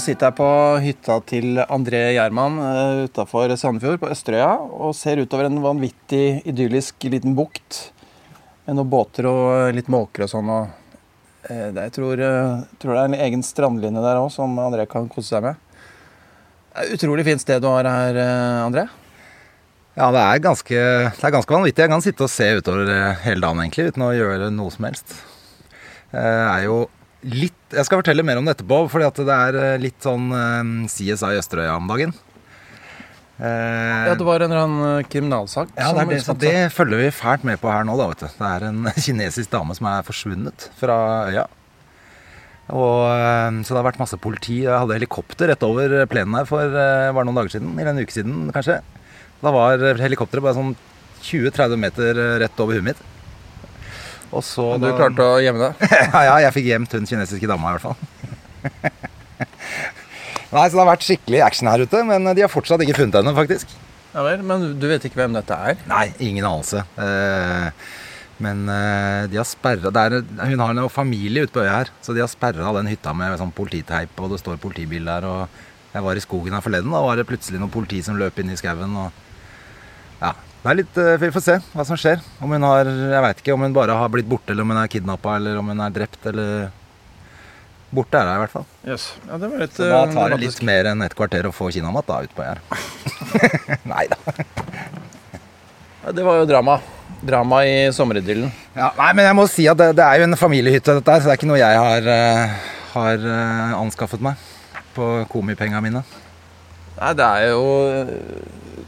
sitter jeg på hytta til André Gjerman uh, utafor Sandefjord, på Østerøya, og ser utover en vanvittig idyllisk liten bukt med noen båter og litt måker og sånn. Og, uh, jeg tror, tror, det er en egen strandlinje der òg som André kan kose seg med. Utrolig fint sted du har her, André. Ja, det er, ganske, det er ganske vanvittig. Jeg kan sitte og se utover hele dagen egentlig, uten å gjøre noe som helst. Det er jo litt Jeg skal fortelle mer om det etterpå, fordi at det er eh, litt sånn eh, CSI Østerøya om dagen. Eh, ja, det var en eller annen kriminalsak? Ja, det, det, det følger vi fælt med på her nå, da, vet du. Det er en kinesisk dame som er forsvunnet fra øya. Og, så det har vært masse politi. Jeg hadde helikopter rett over plenen her for bare noen dager siden. Eller en uke siden, kanskje. Da var helikopteret bare sånn 20-30 meter rett over huet mitt. Og så Men du da... klarte å gjemme deg? ja, ja, jeg fikk gjemt hun kinesiske dama i hvert fall. Nei, så det har vært skikkelig action her ute, men de har fortsatt ikke funnet henne, faktisk. Ja vel, Men du vet ikke hvem dette er? Nei, ingen anelse. Eh, men eh, de har sperra Hun har en familie ute på øya her, så de har sperra den hytta med sånn polititeip, og det står politibil der. Og jeg var i skogen her forleden, da var det plutselig noe politi som løp inn i skauen. Og ja, det er litt, eh, Vi får se hva som skjer. Om hun har, Jeg veit ikke om hun bare har blitt borte, eller om hun er kidnappa, eller om hun er drept, eller Borte er hun i hvert fall. Yes. Ja, det var litt, Så da tar det eh, litt mer enn et kvarter å få kinamat da utpå her. nei da. Ja, det var jo drama. Drama i sommeridyllen. Ja, nei, men jeg må si at det, det, er jo en familiehytte, dette her, så det er ikke noe jeg har, uh, har anskaffet meg på komipengene mine. Nei, det er jo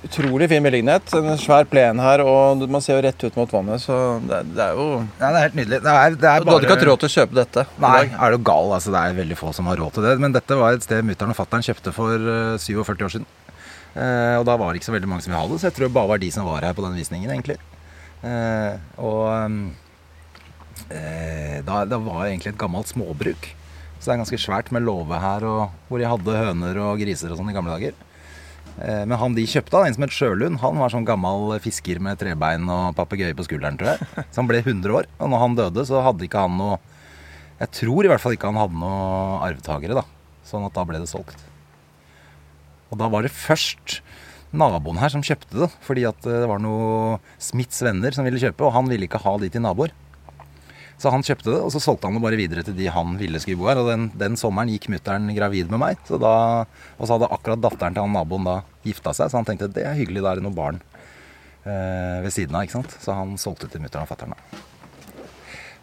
utrolig fin beliggenhet. En svær plen her, og man ser jo rett ut mot vannet. Så det, det er jo Ja, det er helt nydelig. Det er, det er bare... Du hadde ikke hatt råd til å kjøpe dette? Nei, er du gal? Altså, det er veldig få som har råd til det. Men dette var et sted mutter'n og fatter'n kjøpte for uh, eh, 47 år siden. Eh, og da var det ikke så veldig mange som ville ha det, så jeg tror det bare var de som var her på den visningen, egentlig. Eh, og eh, da, det var egentlig et gammelt småbruk. Så det er ganske svært med låve her, og, hvor de hadde høner og griser og sånn i gamle dager. Eh, men han de kjøpte, en som het Sjølund, han var sånn gammel fisker med trebein og papegøye på skulderen, tror jeg. Så han ble 100 år. Og når han døde, så hadde ikke han noe Jeg tror i hvert fall ikke han hadde noe arvtakere, da. Sånn at da ble det solgt. Og da var det først naboen her som kjøpte det, fordi at det var noe Smiths venner som ville kjøpe, og han ville ikke ha de til naboer. Så han kjøpte det, og så solgte han det bare videre til de han ville skulle bo her. Og den, den sommeren gikk mutter'n gravid med meg. Så da, og så hadde akkurat datteren til han naboen da gifta seg, så han tenkte det er hyggelig, da er det noen barn eh, ved siden av. ikke sant? Så han solgte til mutter'n og fatter'n.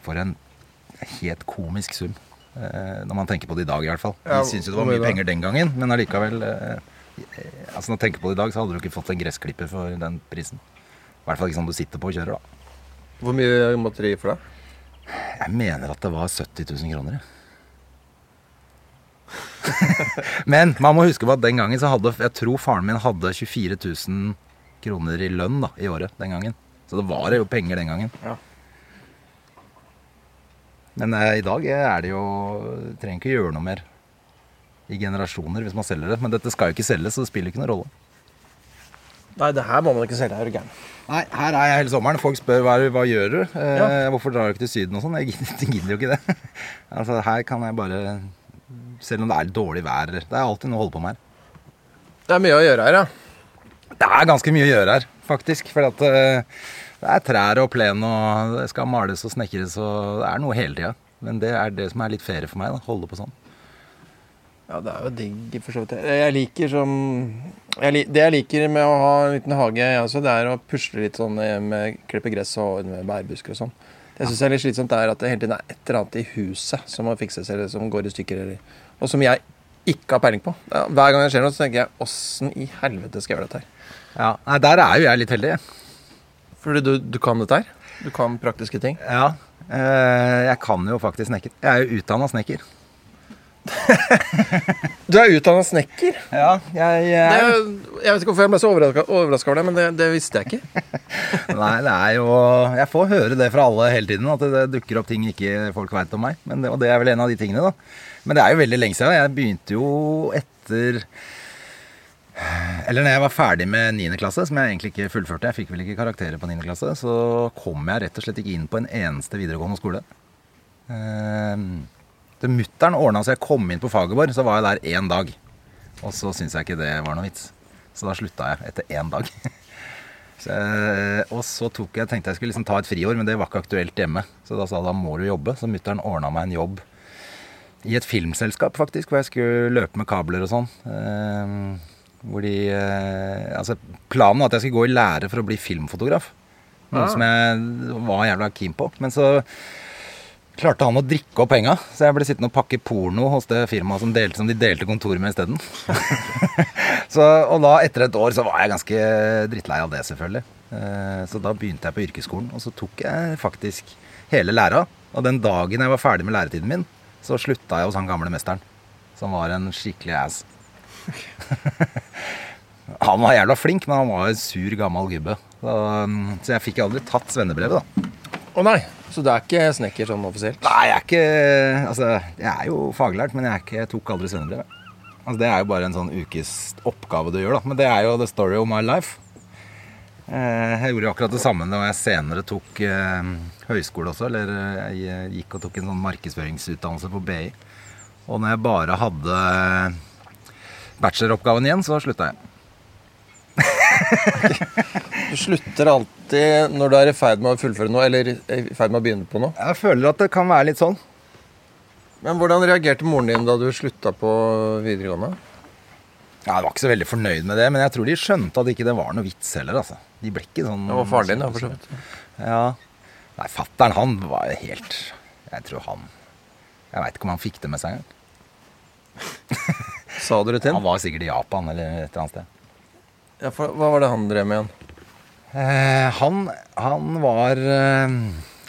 For en helt komisk sum. Eh, når man tenker på det i dag, i hvert fall. Vi ja, syns jo det var mye penger den gangen, men allikevel eh, altså Når jeg tenker på det i dag, så hadde du ikke fått en gressklipper for den prisen. I hvert fall ikke sånn du sitter på og kjører, da. Hvor mye måtte de gi for det? Jeg mener at det var 70 000 kroner. Men man må huske på at den gangen så hadde Jeg tror faren min hadde 24 000 kroner i lønn da, i året den gangen. Så det var jo penger den gangen. Ja. Men eh, i dag er det jo Trenger ikke gjøre noe mer i generasjoner hvis man selger det. Men dette skal jo ikke selges, så det spiller ikke noen rolle. Nei, det her må man ikke selge, er du gæren. Nei, her er jeg hele sommeren. Folk spør hva, hva gjør du eh, ja. Hvorfor drar du ikke til Syden og sånn? Jeg gidder jo ikke det. altså, her kan jeg bare Selv om det er dårlig vær. Det er alltid noe å holde på med her. Det er mye å gjøre her, ja? Det er ganske mye å gjøre her, faktisk. For at uh, det er trær og plen, og det skal males og snekres, og det er noe hele tida. Men det er det som er litt ferie for meg. da, Holde på sånn. Ja, det er jo digg, for så vidt. Jeg liker som jeg, Det jeg liker med å ha en liten hage, også, det er å pusle litt sånn med klippe gress og med bærbusker og sånn. Det jeg syns er litt slitsomt, er at det hele tiden er et eller annet i huset som må fikses, eller som går i stykker, eller, og som jeg ikke har peiling på. Ja, hver gang det skjer noe, så tenker jeg åssen i helvete skal jeg gjøre dette her? Ja, nei, Der er jo jeg litt heldig. Fordi du, du kan dette her? Du kan praktiske ting? Ja. Øh, jeg kan jo faktisk snekker. Jeg er jo utdanna snekker du er utdanna snekker? Ja, jeg, jeg... Det, jeg vet ikke hvorfor jeg ble så overraska over det, men det, det, visste jeg ikke. Nei, det er jo Jeg får høre det fra alle hele tiden, at det, dukker opp ting ikke folk veit om meg. Det, og det er vel en av de tingene, da. Men det er jo veldig lenge siden. Jeg begynte jo etter eller når jeg var ferdig med 9. klasse, som jeg egentlig ikke fullførte, jeg fikk vel ikke karakterer på 9. klasse, så kom jeg rett og slett ikke inn på en eneste videregående skole. Uh, Det Mutter'n ordna så jeg kom inn på faget vår, så var jeg der én dag. Og så syntes jeg ikke det var noe vits. Så da slutta jeg etter én dag. Så, og så tok jeg, tenkte jeg skulle liksom ta et friår, men det var ikke aktuelt hjemme. Så da sa jeg da må du jobbe. Så mutter'n ordna meg en jobb i et filmselskap, faktisk, hvor jeg skulle løpe med kabler og sånn. Eh, hvor de eh, Altså, planen var at jeg skulle gå i lære for å bli filmfotograf. Noe Ah. som jeg var jævla keen på. Men så klarte han å drikke opp penga, så jeg ble sittende og pakke porno hos det firmaet som, som de delte kontor med isteden. Og da, etter et år, så var jeg ganske drittlei av det, selvfølgelig. Eh, Så da begynte jeg på yrkesskolen, og så tok jeg faktisk hele læra. Og den dagen jeg var ferdig med læretiden min, så slutta jeg hos han gamle mesteren. Som var en skikkelig ass. Han var jævla flink, men han var en sur, gammel gubbe. Så, mm, jeg fikk aldri tatt svennebrevet, da. Å nei, så du er ikke snekker sånn offisielt? Nei, jeg er ikke Altså, jeg er jo faglært, men jeg, er ikke, jeg tok aldri svennebrev. Altså, det er jo bare en sånn ukes oppgave du gjør, da. Men det er jo the story of my life. Eh, Jeg gjorde jo akkurat det samme da jeg senere tok eh, høyskole også. Eller eh, jeg gikk og tok en sånn markedsføringsutdannelse på BI. Og når jeg bare hadde bacheloroppgaven igjen, så slutta jeg. Du slutter alltid når du er i ferd med å fullføre noe, eller i ferd med å begynne på noe. Jeg føler at det kan være litt sånn. Men hvordan reagerte moren din da du slutta på videregående? Jeg var ikke så veldig fornøyd med det, men jeg tror de skjønte at ikke det var noe vits heller. altså. De ble ikke sånn Det var faren din, ja, for så vidt. Ja. Nei, fattern han var jo helt Jeg tror han Jeg veit ikke om han fikk det med seg engang. Sa du det til Han var sikkert i Japan eller et eller annet sted. Ja, for hva var det han drev med igjen? Eh, han, han var eh,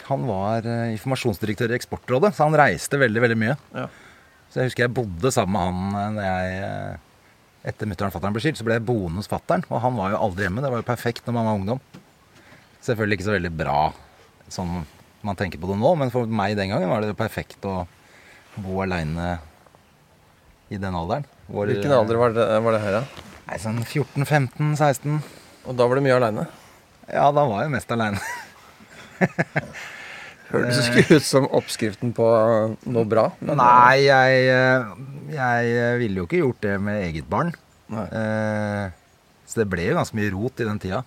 Han var eh, informasjonsdirektør i Eksportrådet, så han reiste veldig, veldig mye. Ja. Så jeg husker jeg bodde sammen med han eh, når jeg Etter mutter'n og fatter'n ble skilt, så ble jeg boende hos fatter'n. Og han var jo aldri hjemme. Det var jo perfekt når man var ungdom. Selvfølgelig ikke så veldig bra sånn man tenker på det nå, men for meg den gangen var det jo perfekt å bo aleine i den alderen. Hvor- Hvilken alder var det, var det her, da? Nei, sånn 14-15-16. Og da var du mye aleine? Ja, da var jeg mest aleine. Hørtes ikke ut som oppskriften på noe bra. men- Nei, jeg, eh, jeg ville jo ikke gjort det med eget barn. Eh, Så det ble jo ganske mye rot i den tida.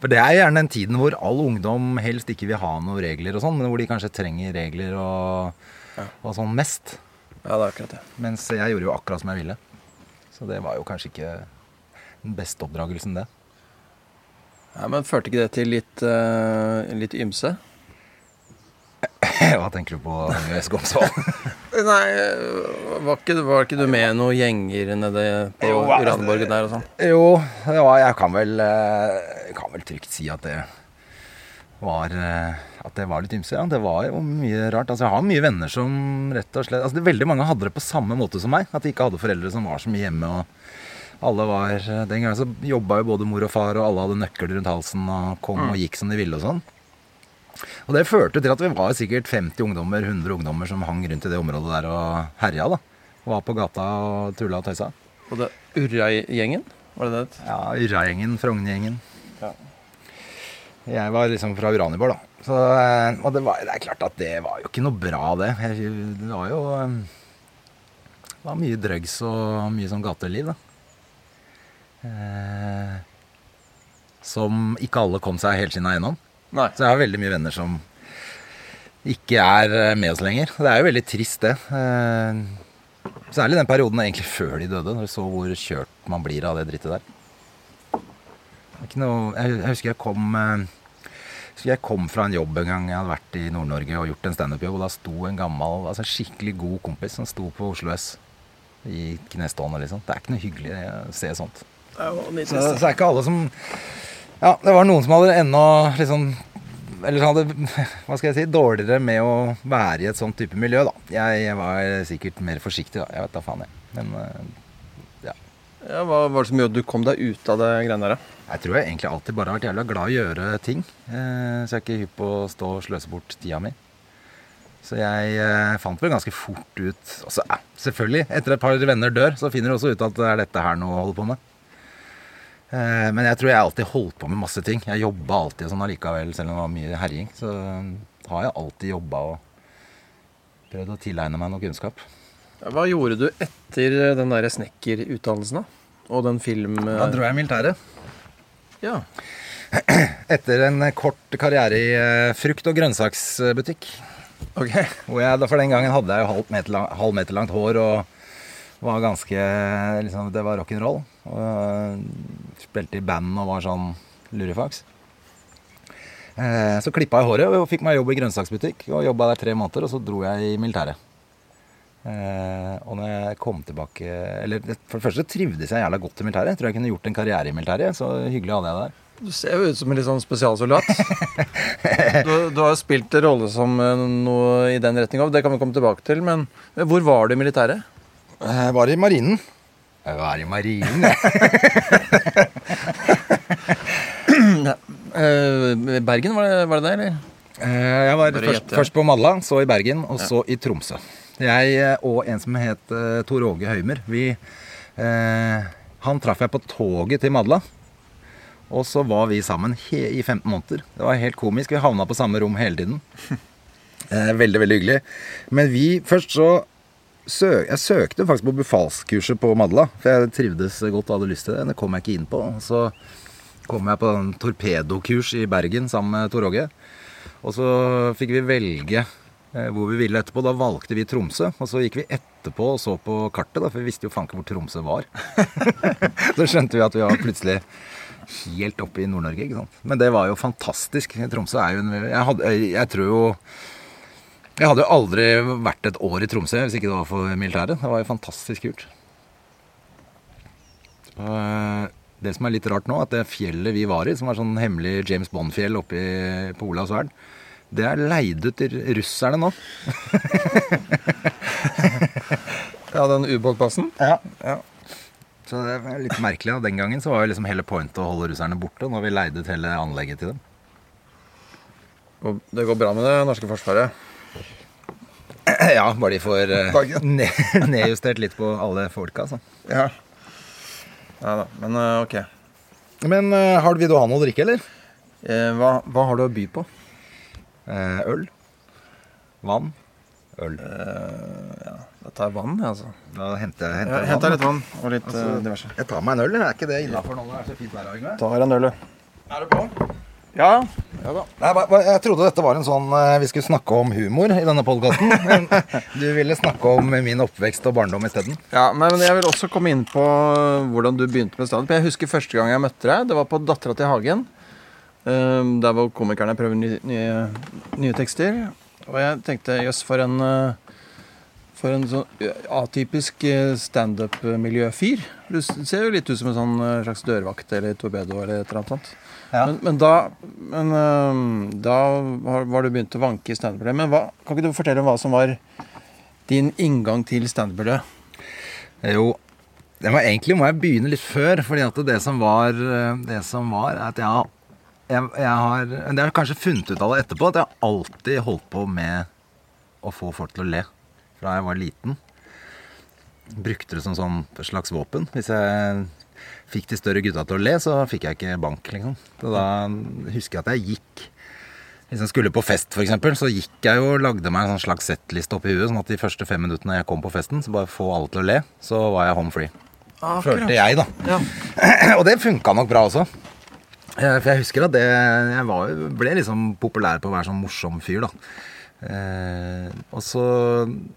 For det er gjerne den tiden hvor all ungdom helst ikke vil ha noen regler og sånn, men hvor de kanskje trenger regler og, og sånn mest. Ja, det er akkurat det. Mens jeg gjorde jo akkurat som jeg ville. Så det var jo kanskje ikke den beste oppdragelsen, det. Ja, men Førte ikke det til litt, uh, litt ymse? Hva tenker du på Agnes Gomsvold? Nei, var ikke, var ikke du med noen gjenger nede på Jo, altså, der og sånn? Jo, jeg kan vel, eh, kan vel trygt si at det var eh, At det var litt ymse. Ja. Det var jo mye rart. Altså, jeg har mye venner som rett og slett altså, det, Veldig mange hadde det på samme måte som meg. At de ikke hadde foreldre som var så mye hjemme. og alle var, Den gangen så jobba jo både mor og far, og alle hadde nøkler rundt halsen og kom og gikk som de ville og sånn. Og det førte til at vi var sikkert 50 ungdommer, 100 ungdommer som hang rundt i det området der og herja. da. Og Var på gata og tulla og tøysa. Og det Urra-gjengen? Var det det? Ja, Urra-gjengen, Frogner-gjengen. Ja. Jeg var liksom fra Uraniborg, da. Så, eh, og det, var, det er klart at det var jo ikke noe bra, det. Det var jo eh, Det var mye drugs og mye sånn gateliv, da. Eh, som ikke alle kom seg helskinna gjennom. Nei. Så jeg har veldig mye venner som ikke er eh, med oss lenger. Det er jo veldig trist, det. Eh, Særlig den perioden egentlig før de døde, når vi så hvor kjørt man blir av det drittet der. Er noe, jeg, jeg husker jeg kom eh, husker jeg kom fra en jobb en gang jeg hadde vært i Nord-Norge og gjort en standup-jobb, og da sto en gammel, altså en skikkelig god kompis som sto på Oslo S i knestående, liksom. Det er ikke noe hyggelig å se sånt. Så, så det er ikke alle som Ja, det var noen som hadde ennå liksom Eller hadde, hva skal jeg si, dårligere med å være i et sånt type miljø, da. Jeg, jeg var sikkert mer forsiktig, da. Jeg vet da faen, jeg. Men eh, Ja, hva var det som gjorde at du kom deg ut av det greiene der? jeg tror jeg egentlig alltid bare har vært jævla glad i å gjøre ting. Eh, så jeg er ikke hypp på å stå og sløse bort tida mi. Så jeg eh, fant vel ganske fort ut Og eh, Selvfølgelig, etter et par venner dør, så finner du også ut at det er dette her noe å holde på med. Eh, men jeg tror jeg alltid holdt på med masse ting. Jeg jobba alltid sånn allikevel, selv om det var mye herjing. Så eh, har jeg alltid jobba og Prøvd å tilegne meg noe kunnskap. Hva gjorde du etter den der snekkerutdannelsen, da? Og den film... Da dro jeg i militæret. Ja. Etter en kort karriere i eh, frukt- og grønnsaksbutikk. Ok. Hvor jeg, for den gangen hadde jeg jo halv meter, lang, halv meter langt hår og var ganske liksom, Det var rock'n'roll. Spilte i band og var sånn lurifaks. Eh, så klippa jeg håret og fikk meg jobb i grønnsaksbutikk. Og jobba der tre måneder, og så dro jeg i militæret. Eh, og når jeg kom tilbake Eller for det første trivdes jeg jævla godt i militæret. Jeg tror jeg kunne gjort en karriere i militæret. Så hyggelig hadde jeg det der. Du ser jo ut som en litt sånn spesialsoldat. Du, du har jo spilt en rolle som eh, noe i den retninga. Det kan vi komme tilbake til. Men hvor var du i militæret? Jeg var i marinen. Jeg var i marinen, jeg. Eh, Bergen, var det, var det det, eller? Eh, Jeg var først, først på Madla, så i Bergen, og så i Tromsø. Jeg eh, og en som het eh, Tor Åge Høymer, vi eh, Han traff jeg på toget til Madla. Og så var vi sammen i 15 måneder. Det var helt komisk. Vi havna på samme rom hele tiden. Eh, veldig, veldig hyggelig. Men vi først så sø Jeg søkte faktisk på befalskurset på Madla, for jeg trivdes godt og hadde lyst til det. Det kom jeg ikke inn på. Så kom jeg på en torpedokurs i Bergen sammen med Tor Åge. Og så fikk vi velge hvor vi ville etterpå. Da valgte vi Tromsø. Og så gikk vi etterpå og så på kartet, da, for vi visste jo faen ikke hvor Tromsø var. så skjønte vi at vi var plutselig helt oppe i Nord-Norge. ikke sant? Men det var jo fantastisk. Tromsø er jo en Jeg, hadde, jeg tror jo Jeg hadde jo aldri vært et år i Tromsø hvis ikke det var for militæret. Det var jo fantastisk kult. Eh, det som er litt rart nå, at det fjellet vi var i, som var sånn hemmelig James Bond-fjell oppe på Olavsvern, det er leid ut russerne nå. Ja, den ubåtplassen? Ja. Så det er litt merkelig. da. Den gangen så var jo liksom hele pointet å holde russerne borte når vi leide ut hele anlegget til dem. Og det går bra med det norske forsvaret? Ja, bare de får eh, nedjustert litt på alle folka, altså. Ja. Ja da. Men eh, ok. Men eh, har vil du ha noe å drikke, eller? Eh, hva, hva har du å by på? Eh, øl. Vann. Øl. Jeg tar vann, jeg, altså. Da henter jeg, Jeg henter jeg henter litt vann og litt Altså, uh, diverse. Jeg tar meg en øl, eller er ikke det innafor nå når det er så fint vær? Yngve? Tar en øl, du. Er du på? Ja. ja da. Nei, jeg trodde dette var en sånn Vi skulle snakke om humor i denne podkasten. Du ville snakke om min oppvekst og barndom isteden. Ja, men Jeg vil også komme inn på hvordan du begynte med standup. Jeg husker første gang jeg møtte deg. Det var på Dattera til Hagen. Um, der hvor komikerne prøver nye, nye, nye tekster. Og jeg tenkte jøss, for en eh, For en sånn atypisk eh, standup-miljøfyr. Du ser jo litt ut som en sånn eh, slags dørvakt eller torpedo eller et eller annet. Ja. Men, men da, men, um, da var, du begynt å vanke i standup-miljøet. Men hva, kan ikke du fortelle om hva som var din inngang til standup-miljøet? Jo, det var, egentlig må jeg begynne litt før. fordi at det som var, det som var er at jeg, jeg, jeg har Det har kanskje funnet ut av det etterpå, at jeg har alltid holdt på med å få folk til å le fra jeg var liten. Brukte det som sånn slags våpen. Hvis jeg fikk de større gutta til å le, så fikk jeg ikke bank, liksom. Så da husker jeg at jeg gikk Hvis jeg skulle på fest, f.eks., så gikk jeg jo og lagde meg en sånn slags settliste oppi huet, sånn at de første fem minuttene jeg kom på festen, så bare få alle til å le, så var jeg home free. Følte jeg, da. Ja. Og det funka nok bra også. For jeg husker at det, jeg var, ble liksom populær på å være sånn morsom fyr, da. Eh, og så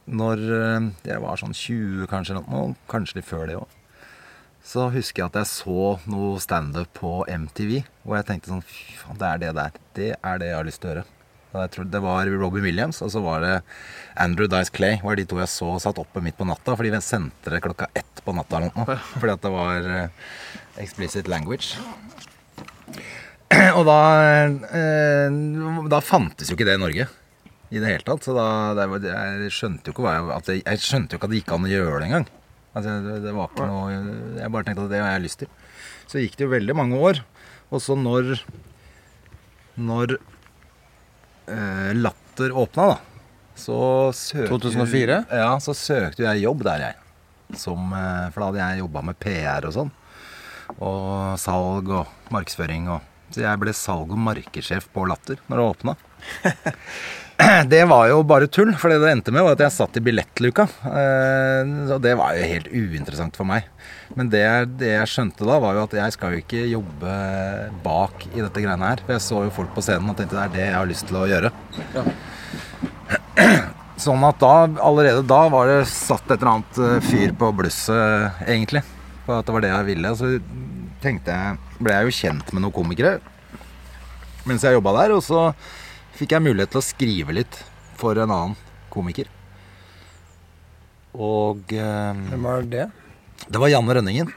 når eh, jeg var sånn 20 kanskje, og kanskje litt før det òg, så husker jeg at jeg så noe standup på MTV. Og jeg tenkte sånn Fy faen, det er det der. Det er det jeg har lyst til å gjøre. Jeg tror Det var Robin Williams, og så var det Andrew Dice Clay. var de to jeg så satt oppe midt på natta. Fordi vi sendte det klokka ett på natta eller noe. Fordi at det var eh, explicit language. Og da eh, Da fantes jo ikke det i Norge i det hele tatt. Så da jeg skjønte jo ikke at det, jeg skjønte jo ikke at det gikk an å gjøre det engang. Altså, det, det var ikke noe Jeg bare tenkte at det har jeg lyst til. Så gikk det jo veldig mange år. Og så når Når eh, Latter åpna, da, så søkte 2004? Ja, så søkte jeg jobb der, jeg. Som, eh, for da hadde jeg jobba med PR og sånn. Og salg og markedsføring og Så jeg ble salg- og markedssjef på Latter når det åpna. Det var jo bare tull, for det det endte med, var at jeg satt i billettluka. Eh, Og det var jo helt uinteressant for meg. Men det, det jeg skjønte da, var jo at jeg skal jo ikke jobbe bak i dette greiene her. For jeg så jo folk på scenen og tenkte det er det jeg har lyst til å gjøre. Sånn at da, allerede da var det satt et eller annet eh, fyr på blusset, egentlig. For at det var det jeg ville. Så tenkte jeg, ble jeg jo kjent med noen komikere mens jeg jobba der. Og så fikk jeg mulighet til å skrive litt for en annen komiker. Og eh, Hvem var det? det var Janne Rønningen.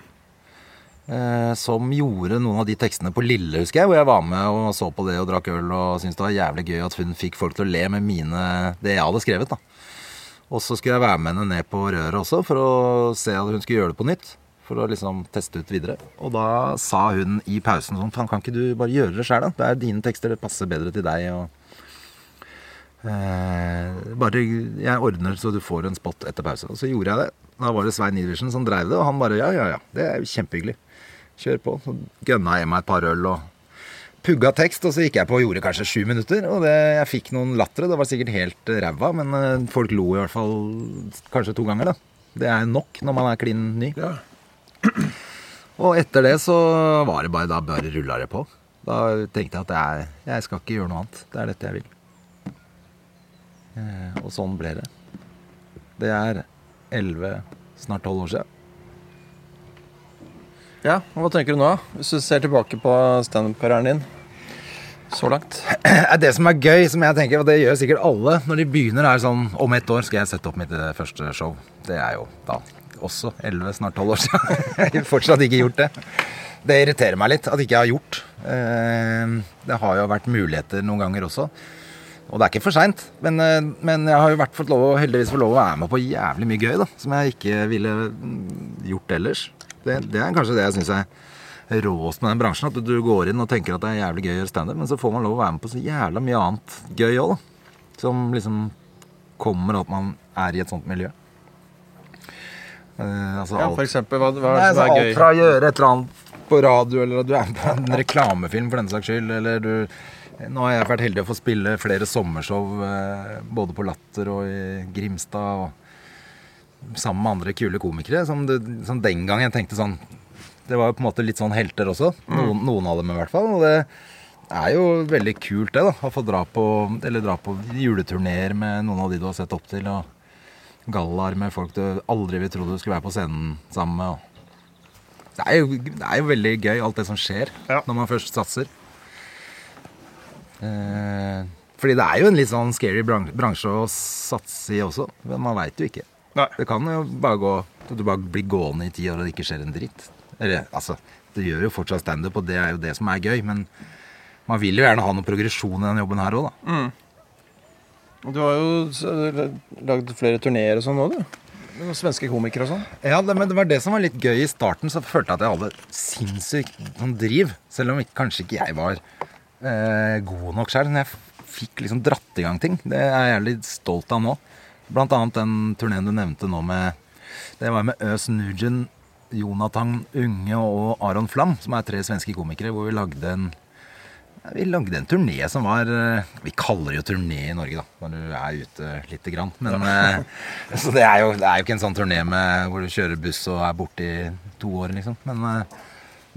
Eh, som gjorde noen av de tekstene på Lille, husker jeg. Hvor jeg var med og så på det og drakk øl og syntes det var jævlig gøy at hun fikk folk til å le med mine, det jeg hadde skrevet. da. Og så skulle jeg være med henne ned på røret også for å se at hun skulle gjøre det på nytt. For å liksom teste ut videre. Og da sa hun i pausen sånn Faen, kan ikke du bare gjøre det sjæl, da? Det er dine tekster, det passer bedre til deg. og Eh, bare jeg ordner så du får en spot etter pause. Og så gjorde jeg det. Da var det Svein Iversen som dreiv det, og han bare ja, ja, ja. Det er jo kjempehyggelig. Kjør på. Så gønna jeg meg et par øl og pugga tekst, og så gikk jeg på og gjorde kanskje sju minutter. Og det, jeg fikk noen lattere. Det var sikkert helt eh, ræva, men eh, folk lo i hvert fall kanskje to ganger, da. Det er nok når man er klin ny. Ja. Og etter det så var det bare Da bare rulla det på. Da tenkte jeg at jeg, jeg skal ikke gjøre noe annet. Det er dette jeg vil. Eh, og sånn ble det. Det er 11, snart 12 år siden. ja, og Hva tenker du nå, hvis du ser tilbake på standup-karrieren din så langt? Det som er gøy, som jeg tenker, og det gjør sikkert alle når de begynner, er sånn Om ett år skal jeg sette opp mitt eh, første show. Det er jo da også 11, snart 12 år siden. Jeg har fortsatt ikke gjort det. Det irriterer meg litt at ikke jeg har gjort. Eh, Det har jo vært muligheter noen ganger også. Og det er ikke for seint. Men, eh, men jeg har jo vært fått lov, heldigvis fått lov å være med på jævlig mye gøy, da. Som jeg ikke ville mm, gjort ellers. Det, det er kanskje det jeg syns er råest med den bransjen. At du går inn og tenker at det er jævlig gøy å gjøre standup, men så får man lov å være med på så jævla mye annet gøy òg. Som liksom kommer av at man er i et sånt miljø. Eh, altså Ja, alt- for eksempel, hva, hva er det altså, som er alt gøy? fra å gjøre et eller annet på radio, eller at du er på en reklamefilm for den saks skyld, eller du Nå har jeg vært heldig å få spille flere sommershow eh, både på Latter og i Grimstad. og Sammen med andre kule komikere. Som, det, som den gang jeg tenkte sånn Det var jo på en måte litt sånn helter også. Noen, noen av dem i hvert fall. Og det er jo veldig kult, det. da Å få dra på Eller dra på juleturneer med noen av de du har sett opp til. Og gallaer med folk du aldri ville trodd du skulle være på scenen sammen med. Det er, jo, det er jo veldig gøy, alt det som skjer Ja. når man først satser. Eh, fordi det er jo en litt sånn scary bransje å satse i også. Men man veit jo ikke. Nei. Det kan jo bare gå Du bare blir gående i ti år og det ikke skjer en dritt. Eller altså, du gjør jo fortsatt standup, og det er jo det som er gøy. Men man vil jo gjerne ha noe progresjon i den jobben her òg, da. Du har jo lagd flere turneer og sånn nå, du. Med Svenske komikere og sånn. Ja, det, men det var det som var litt gøy i starten. Så følte jeg at jeg hadde sinnssykt sånn driv. Selv om kanskje ikke jeg var eh, god nok sjøl. Men jeg fikk liksom dratt i gang ting. Det er jeg litt stolt av nå. Blant annet den turneen du nevnte nå med Det var med Øs Nugent, Jonathan Unge og Aron Flam, som er tre svenske komikere, hvor vi lagde en ja, vi lagde en turné som var eh, Vi kaller det jo turné i Norge, da, når du er ute lite grann. Men, ja. så det er, jo, det er jo ikke en sånn turné med, hvor du kjører buss og er borte i to år, liksom. Men, eh,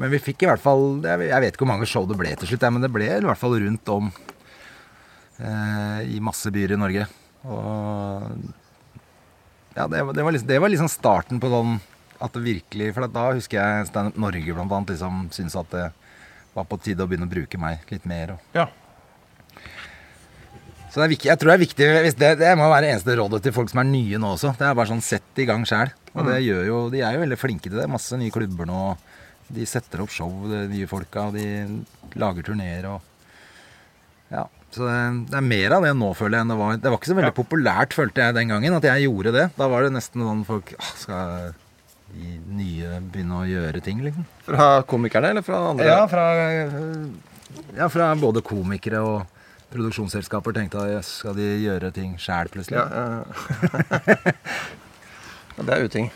men vi fikk i hvert fall Jeg vet ikke hvor mange show det ble til slutt, men det ble i hvert fall rundt om eh, i masse byer i Norge. Og ja, det, var- det, var liksom, det var liksom starten på sånn at det virkelig For da husker jeg Norge blant annet liksom syntes at det var på tide å begynne å bruke meg litt mer. Og. Ja. Så det er viktig, jeg tror det er viktig det, det må være eneste rådet til folk som er nye nå også. Det er bare sånn sett i gang sjæl. Og det gjør jo, de er jo veldig flinke til det. Masse nye klubber nå. De setter opp show, de nye folka, og de lager turneer og Ja. Så det, det er mer av det nå, føler jeg, enn det var. Det var ikke så veldig Ja. populært, følte jeg den gangen, at jeg gjorde det. Da var det nesten sånn folk ah, Skal de nye begynne å gjøre ting, liksom? Fra komikerne eller fra andre? Ja, fra, ja, fra både komikere og produksjonsselskaper tenkte jøss, skal de gjøre ting sjæl plutselig? Ja, ja, det er uting.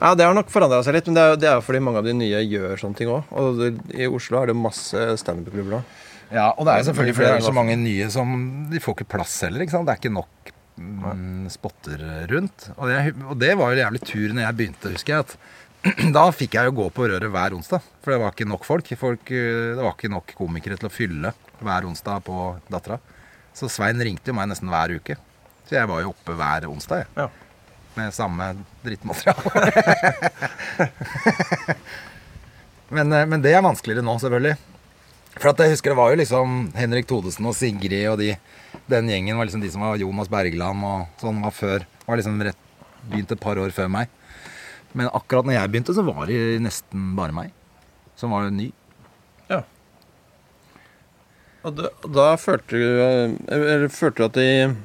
Ja, det har nok forandra seg litt, men det er, det er fordi mange av de nye gjør sånne ting òg. Og det, i Oslo er det masse standup-klubber nå. Ja, og det er selvfølgelig fordi det er så mange nye som De får ikke plass heller, ikke sant. Det er ikke nok mm, spotter rundt. Og det, og det var jo jævlig tur når jeg begynte, husker jeg. at Da fikk jeg jo gå på røret hver onsdag, for det var ikke nok folk. folk eh, det var ikke nok komikere til å fylle hver onsdag på Dattera. Så Svein ringte jo meg nesten hver uke. Så jeg var jo oppe hver onsdag, jeg. Ja. Med samme drittmateriale. men, eh, men det er vanskeligere nå, selvfølgelig. For at jeg husker det var jo liksom Henrik Thodesen og Sigrid og de Den gjengen var liksom de som var Jonas Bergland og sånn var før. Var liksom rett, begynt et par år før meg. Men akkurat når jeg begynte, så var det nesten bare meg. Som var ny. Ja. Og da, da følte du Eller følte du at det,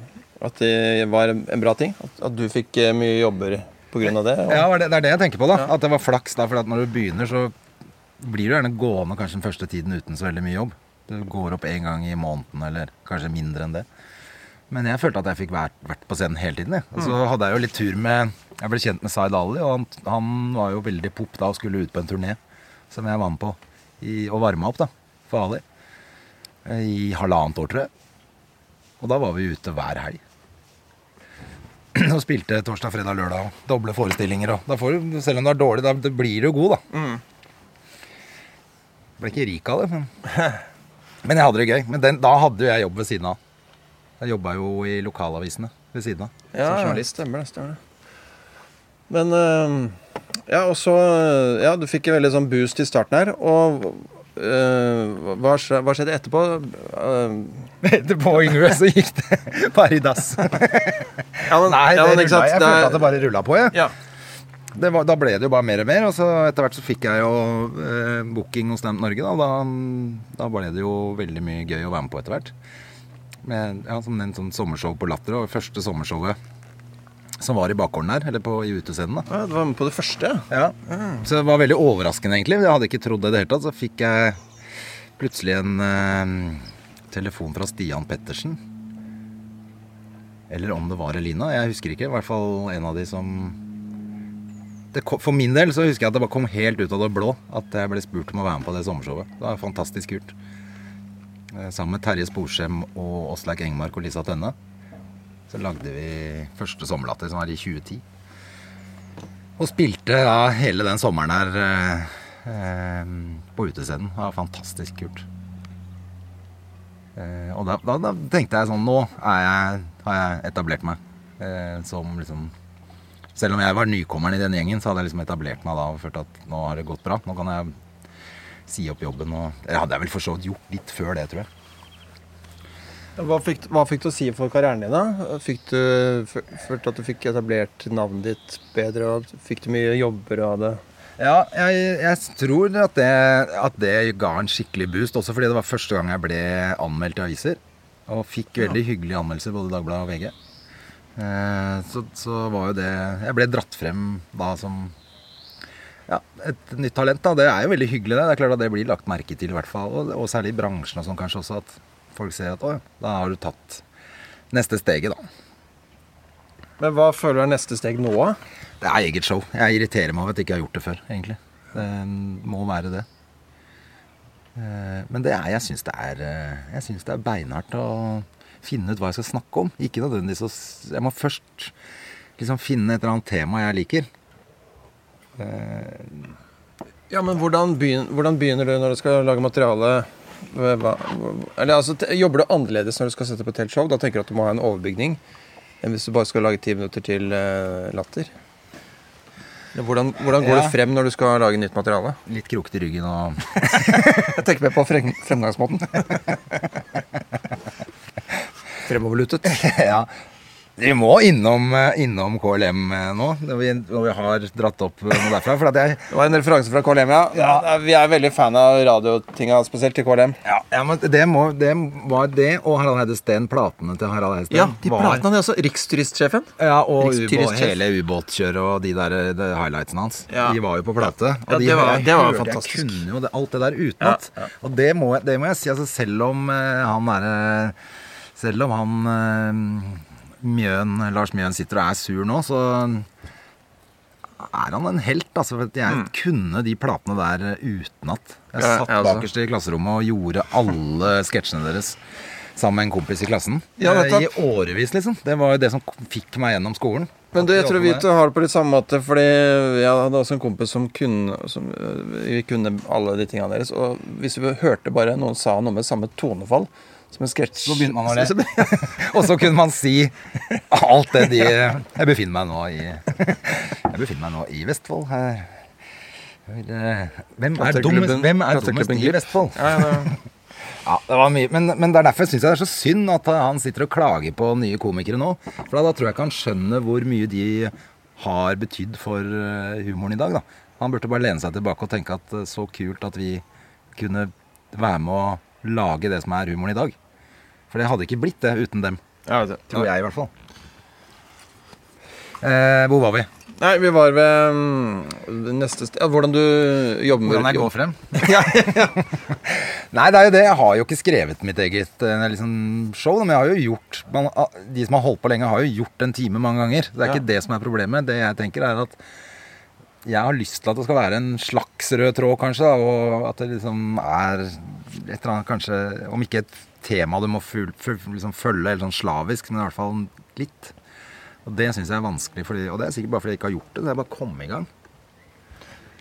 at det var en bra ting? At, at du fikk eh, mye jobber pga. det? og- Ja, det det er det jeg tenker på, da. Ja. At det var flaks. da, For at når du begynner, så blir du gjerne gående kanskje den første tiden uten så veldig mye jobb. Du går opp én gang i måneden, eller kanskje mindre enn det. Men jeg følte at jeg fikk vært, vært på scenen hele tiden. Jeg. Og så hadde jeg jo litt tur med Jeg ble kjent med Zaid Ali, og han, han var jo veldig pop da og skulle ut på en turné som jeg var med på i, og varma opp da, for Ali. I halvannet år, tror jeg. Og da var vi ute hver helg. Og spilte torsdag, fredag, lørdag og doble forestillinger. Og da får du, selv om du er dårlig, da blir du god, da. Ble ikke rik av det, men, men jeg hadde det gøy. Men den, da hadde jo jeg jobb ved siden av. Jeg jobba jo i lokalavisene ved siden av. Ja, som journalist. stemmer det. stemmer det. Men øh, Ja, og så øh, Ja, du fikk en veldig sånn boost i starten her. Og øh, hva, skjedde etterpå? Uh, Etterpå Yngve så gikk det bare i dass. ja, men, Nei, ja, det men, ikke rulla, jeg følte at det bare rulla på, jeg. ja. Det var, da ble det jo bare mer og mer, og så etter hvert så fikk jeg jo eh, booking hos Stamp Norge. Da. Da, da ble det jo veldig mye gøy å være med på etter hvert. Med, ja, som en sånn sommershow på Latter, og første sommershowet som var i bakgården der, eller på, i utescenen. ja, Du var med på det første, ja. Mm. Så det var veldig overraskende, egentlig. Jeg hadde ikke trodd det i det hele tatt. Så fikk jeg plutselig en eh, telefon fra Stian Pettersen. Eller om det var Elina. Jeg husker ikke. I hvert fall en av de som kom, For min del så husker jeg at det bare kom helt ut av det blå at jeg ble spurt om å være med på det sommershowet. Det var fantastisk kult. Eh, Sammen med Terje Sporsem og Åsleik Engmark og Lisa Tønne. Så lagde vi første Sommerlatter, som var i 2010. Og spilte da hele den sommeren her eh, eh, på utescenen. Det var fantastisk kult. Eh, og da, da, da tenkte jeg sånn Nå jeg, har jeg etablert meg eh, som liksom Selv om jeg var nykommeren i den gjengen, så hadde jeg liksom etablert meg da og følt at nå har det gått bra. Nå kan jeg si opp jobben. Og, det hadde jeg vel for så vidt gjort litt før det, tror jeg. Hva fikk, hva fikk du å si for karrieren din, da? Fikk du, fø- Følte at du fikk etablert navnet ditt bedre? og Fikk du mye jobber av det? Ja, jeg, jeg tror at det, at det ga en skikkelig boost. Også fordi det var første gang jeg ble anmeldt i aviser. Og fikk veldig hyggelige anmeldelser både Dagbladet og VG. Eh, så, så var jo det Jeg ble dratt frem da som ja, et nytt talent. da Det er jo veldig hyggelig, det. Det er klart at det blir lagt merke til, i hvert fall. Og, og særlig i bransjen og sånn kanskje også. At folk ser at å ja, da har du tatt neste steget, da. Men hva føler du er neste steg nå, da? Det er eget show. Jeg irriterer meg over at jeg ikke har gjort det før, egentlig. Det må være det. Eh, Men det er, jeg syns det er eh, Jeg synes det er beinhardt å finne ut hva jeg skal snakke om. Ikke nødvendigvis å Jeg må først liksom finne et eller annet tema jeg liker. Eh, Ja, men hvordan begynner, hvordan begynner du når du skal lage materiale? Hva, eller, altså, jobber du annerledes når du skal sette på et helt show? Da tenker du at du må ha en overbygning enn hvis du bare skal lage ti minutter til uh, latter? Hvordan, hvordan går Ja. du frem når du skal lage nytt materiale? litt krokete i ryggen og Jeg tenker mer på frem, fremgangsmåten. Fremoverlutet. Ja. Vi må innom, eh, innom KLM eh, nå, når vi, når vi har dratt opp eh, noe derfra. For at jeg Det var en referanse fra KLM, ja. Ja. Vi er veldig fan av radiotinga, spesielt til KLM. Ja, ja men det, må, det var det og Harald Heide Steen, platene til Harald Heide Steen. Ja, de var- platene, også Riksturistsjefen. Ja, og Riksturistchef. hele ubåtkjøret og de der de highlightsene hans. Ja. De var jo på plate. Og Ja, de, det var- det var hørte- fantastisk. Jeg kunne jo det, alt det der Ja, utenat. ja. Og det må, det må jeg si. Altså, selv om uh, han er Selv om han eh, Mjøen, Lars Mjøen sitter og er sur nå, så er han en helt, altså. Jeg kunne de platene der eh, utenat. Jeg Ja, satt jeg også. bakerst i klasserommet og gjorde alle sketsjene deres sammen med en kompis i klassen. Ja, Eh. I årevis, liksom. Det var jo det som fikk meg gjennom skolen. Men du, jeg tror vi har det på litt samme måte, fordi jeg hadde også en kompis som kunne som, øh, Vi kunne alle de tingene deres. Og hvis vi hørte bare noen sa noe med samme tonefall som en sketsj Så begynte man å le. Og så kunne man si alt det de Jeg befinner meg nå i Jeg befinner meg nå i Vestfold. Her. Hvem er dummest, hvem er dummest i Vestfold? Ja, ja, det- Ja, det var mye. Men, men det er derfor syns jeg det er så synd at han sitter og klager på nye komikere nå. For da, da tror jeg ikke han skjønner hvor mye de har betydd for eh, humoren i dag. da. Han burde bare lene seg tilbake og tenke at eh, så kult at vi kunne være med å lage det som er humoren i dag. For det hadde ikke blitt det uten dem. ja, vet du. Tror jeg, i hvert fall. Eh, hvor var vi? Nei, vi var ved um, neste sted ja, Hvordan du jobber med Hvordan jeg går frem? ja, ja. Nei, det er jo det. Jeg har jo ikke skrevet mitt eget eh, liksom, show. Men jeg har jo gjort man, ah, De som har holdt på lenge, har jo gjort en time mange ganger. Det er ikke det som er problemet. Det jeg tenker er at jeg har lyst til at det skal være en slags rød tråd, kanskje. Da, og at det liksom er et eller annet kanskje Om ikke et tema du må liksom følge helt sånn slavisk, men i hvert fall litt. Og det syns jeg er vanskelig, fordi, og det er sikkert bare fordi jeg ikke har gjort det. Det er bare å komme i gang.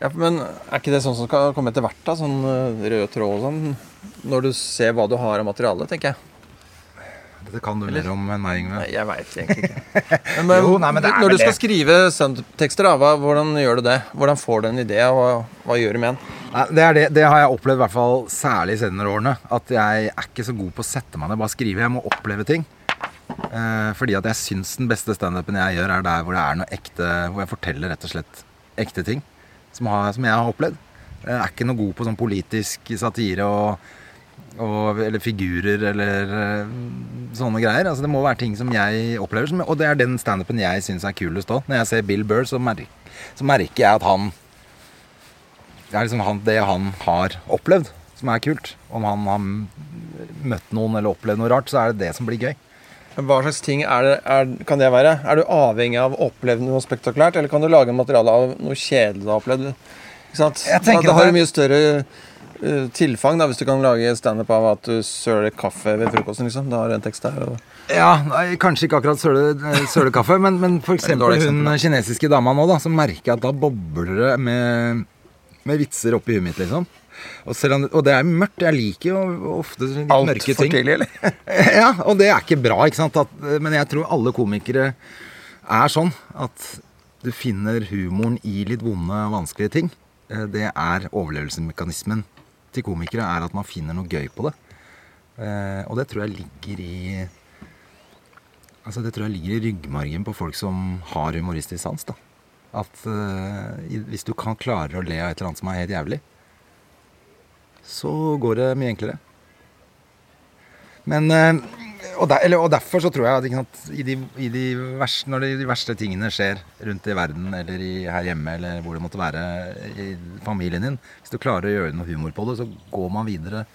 Ja, men er ikke det sånn som skal komme etter hvert, da? Sånn øh, rød tråd og sånn? Når du ser hva du har av materiale, tenker jeg. Dette kan du mer om enn meg, Yngve. Nei, jeg veit egentlig ikke. Men, men, Jo, nei, men det er når du skal det. skrive standup-tekster, da, hva, hvordan gjør du det? Hvordan får du en idé, og hva, hva gjør du med den? Det, er det, det har jeg opplevd i hvert fall særlig i senere årene. At jeg er ikke så god på å sette meg ned bare skrive. Jeg må oppleve ting. Eh, fordi at jeg syns den beste standupen jeg gjør, er der hvor det er noe ekte Hvor jeg forteller rett og slett ekte ting som, har, som jeg har opplevd. Jeg er ikke noe god på sånn politisk satire og, og, eller figurer eller eh, sånne greier. Altså Det må være ting som jeg opplever. Som, og det er den standupen jeg syns er kulest òg. Når jeg ser Bill Burr, så, mer, så merker jeg at han det er liksom han, det han har opplevd, som er kult. Om han har møtt noen eller opplevd noe rart, så er det det som blir gøy. Hva slags ting er det, er, kan det være? Er du avhengig av å oppleve noe spektakulært, eller kan du lage materiale av noe kjedelig du har opplevd? Ikke sant? Jeg tenker da, da har mye større tilfang da, hvis du kan lage standup av at du søler kaffe ved frokosten. liksom. Da har du en tekst der. Og... Ja, nei, Kanskje ikke akkurat søle, kaffe sølekaffe, men, men eksempel hun kinesiske dama nå, da, så merker jeg at da bobler det med, med vitser oppi huet mitt, liksom. Og, om, og det er mørkt. Jeg liker jo ofte litt Alt mørke ting. ting. tidlig, eller? Ja, og det er ikke bra, ikke sant? At, men jeg tror alle komikere er sånn at du finner humoren i litt vonde vanskelige ting. Eh, Det er overlevelsesmekanismen til komikere, er at man finner noe gøy på det. Eh, Og det tror jeg ligger i Altså det tror jeg ligger i ryggmargen på folk som har humoristisk sans. da. At eh, hvis du kan klare å le av et eller annet som er helt jævlig, så går det mye enklere. Men eh, og, der, eller, og derfor så tror jeg at sant, i de, i de verste, når de, verste tingene skjer rundt i verden eller i, her hjemme eller hvor det måtte være i familien din Hvis du klarer å gjøre noe humor på det, så går man videre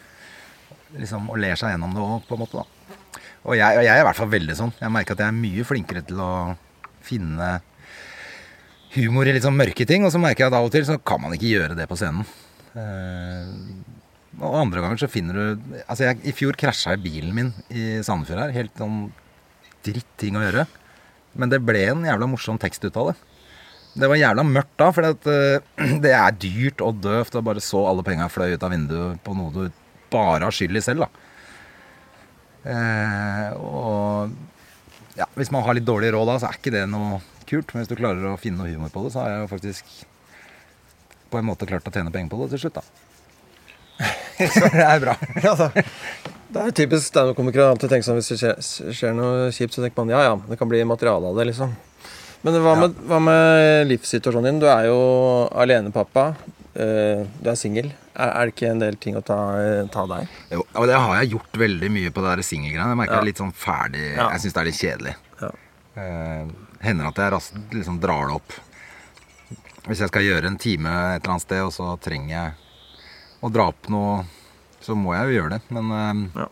liksom, og ler seg gjennom det òg, på en måte. da. Og jeg, jeg er i hvert fall veldig sånn. Jeg merker at jeg er mye flinkere til å finne humor i litt sånn mørke ting. Og så merker jeg at av og til så kan man ikke gjøre det på scenen. Eh, og andre ganger så finner du Altså, jeg, i fjor krasja jeg bilen min i Sandefjord her. Helt sånn dritting å gjøre. Men det ble en jævla morsom tekst ut av det. Det var jævla mørkt da, for det er dyrt og døvt. Og bare så alle penga fløy ut av vinduet på noe du bare har skyld i selv, da. Eh, og ja, hvis man har litt dårlig råd da, så er ikke det noe kult. Men hvis du klarer å finne noe humor på det, så har jeg jo faktisk på en måte klart å tjene penger på det til slutt, da. det er bra. Ja, da. Det er typisk standup-komikere alltid tenke sånn hvis det skjer, skjer noe kjipt, så tenker man ja ja, det kan bli materiale av det, liksom. Men hva med, hva med livssituasjonen din? Du er jo alenepappa. eh, du er singel. Er, er det ikke en del ting å ta, ta deg? Jo, og det har jeg gjort veldig mye på det singelgreiene. Jeg merker Ja. det er litt sånn ferdig Ja. Jeg syns det er litt kjedelig. Ja. Eh, hender at jeg raskt liksom drar det opp. Hvis jeg skal gjøre en time et eller annet sted, og så trenger jeg å dra opp noe, så må jeg jo gjøre det. Men eh, Ja.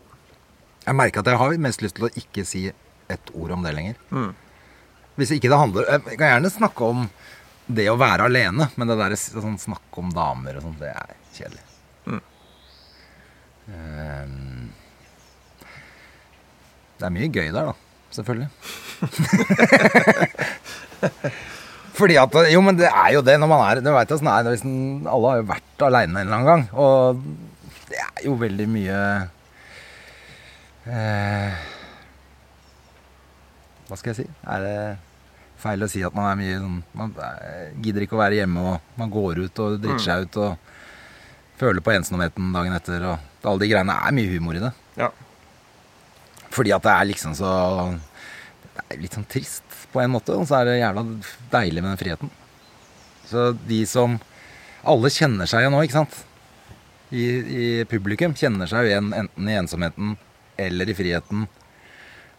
jeg merker at jeg har mest lyst til å ikke si et ord om det lenger. Mm. Hvis ikke det handler Jeg kan gjerne snakke om det å være alene. Men det der sånn snakke om damer og sånt, det er kjedelig. Mm. Ehm, det er mye gøy der, da. Selvfølgelig. Fordi at Jo, men det er jo det når man er Du veit åssen det er. Alle har jo vært aleine en eller annen gang. Og det er jo veldig mye eh, Hva skal jeg si? Er det feil å si at man er mye sånn Man eh, gidder ikke å være hjemme, og man går ut og driter seg ut og føler på ensomheten dagen etter, og alle de greiene er mye humor i det. Ja. Fordi at det er liksom så Det er litt sånn trist på en måte, og så er det jævla deilig med den friheten. Så de som Alle kjenner seg jo nå, ikke sant? I, I publikum kjenner seg jo igjen enten i ensomheten eller i friheten.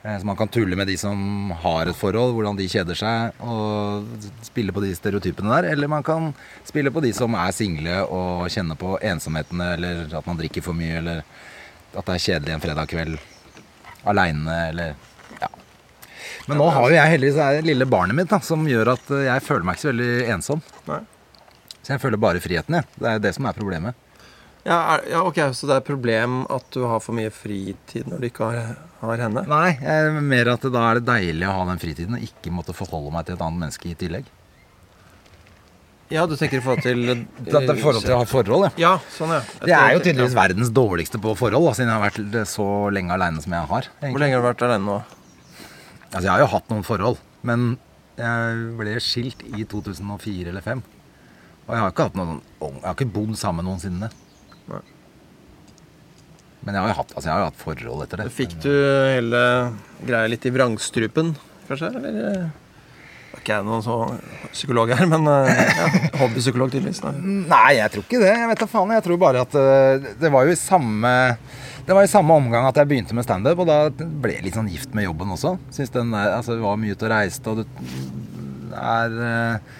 Eh, Så man kan tulle med de som har et forhold, hvordan de kjeder seg, og spille på de stereotypene der. Eller man kan spille på de som er single og kjenner på ensomhetene, eller at man drikker for mye, eller at det er kjedelig en fredag kveld aleine, eller ja. Men nå har jo jeg heldigvis det lille barnet mitt, da, som gjør at jeg føler meg ikke så veldig ensom. Nei. Så jeg føler bare friheten, jeg. Det er det som er problemet. Ja, er, ja, ok, Så det er et problem at du har for mye fritid når du ikke har, har henne? Nei, jeg, mer at da er det deilig å ha den fritiden og ikke måtte forholde meg til et annet menneske i tillegg. Ja, du tenker i forhold til Det, det er forhold til å ha forhold, ja. Ja, sånn, ja. Jeg er jo tydeligvis verdens dårligste på forhold, da, siden jeg har vært så lenge aleine som jeg har. Hvor lenge har du vært alene nå? Altså, jeg har jo hatt noen forhold, men jeg ble skilt i 2004 eller 2005. Og jeg har ikke hatt noen Jeg har ikke bodd sammen med noen siden det. Nei. Men jeg har jo hatt, altså, jeg har jo hatt forhold etter det. Fikk du hele greia litt i vrangstrupen, kanskje? Eller eh, er ikke jeg noen sånn psykolog her, men eh, ja, hobbypsykolog tydeligvis. Nei. Nei, jeg tror ikke det. Jeg vet da faen. Jeg tror bare at eh, det var jo i samme det var i samme omgang at jeg begynte med standup, og da ble jeg litt sånn gift med jobben også. Synes den der, altså var mye ute og reiste, og det er eh,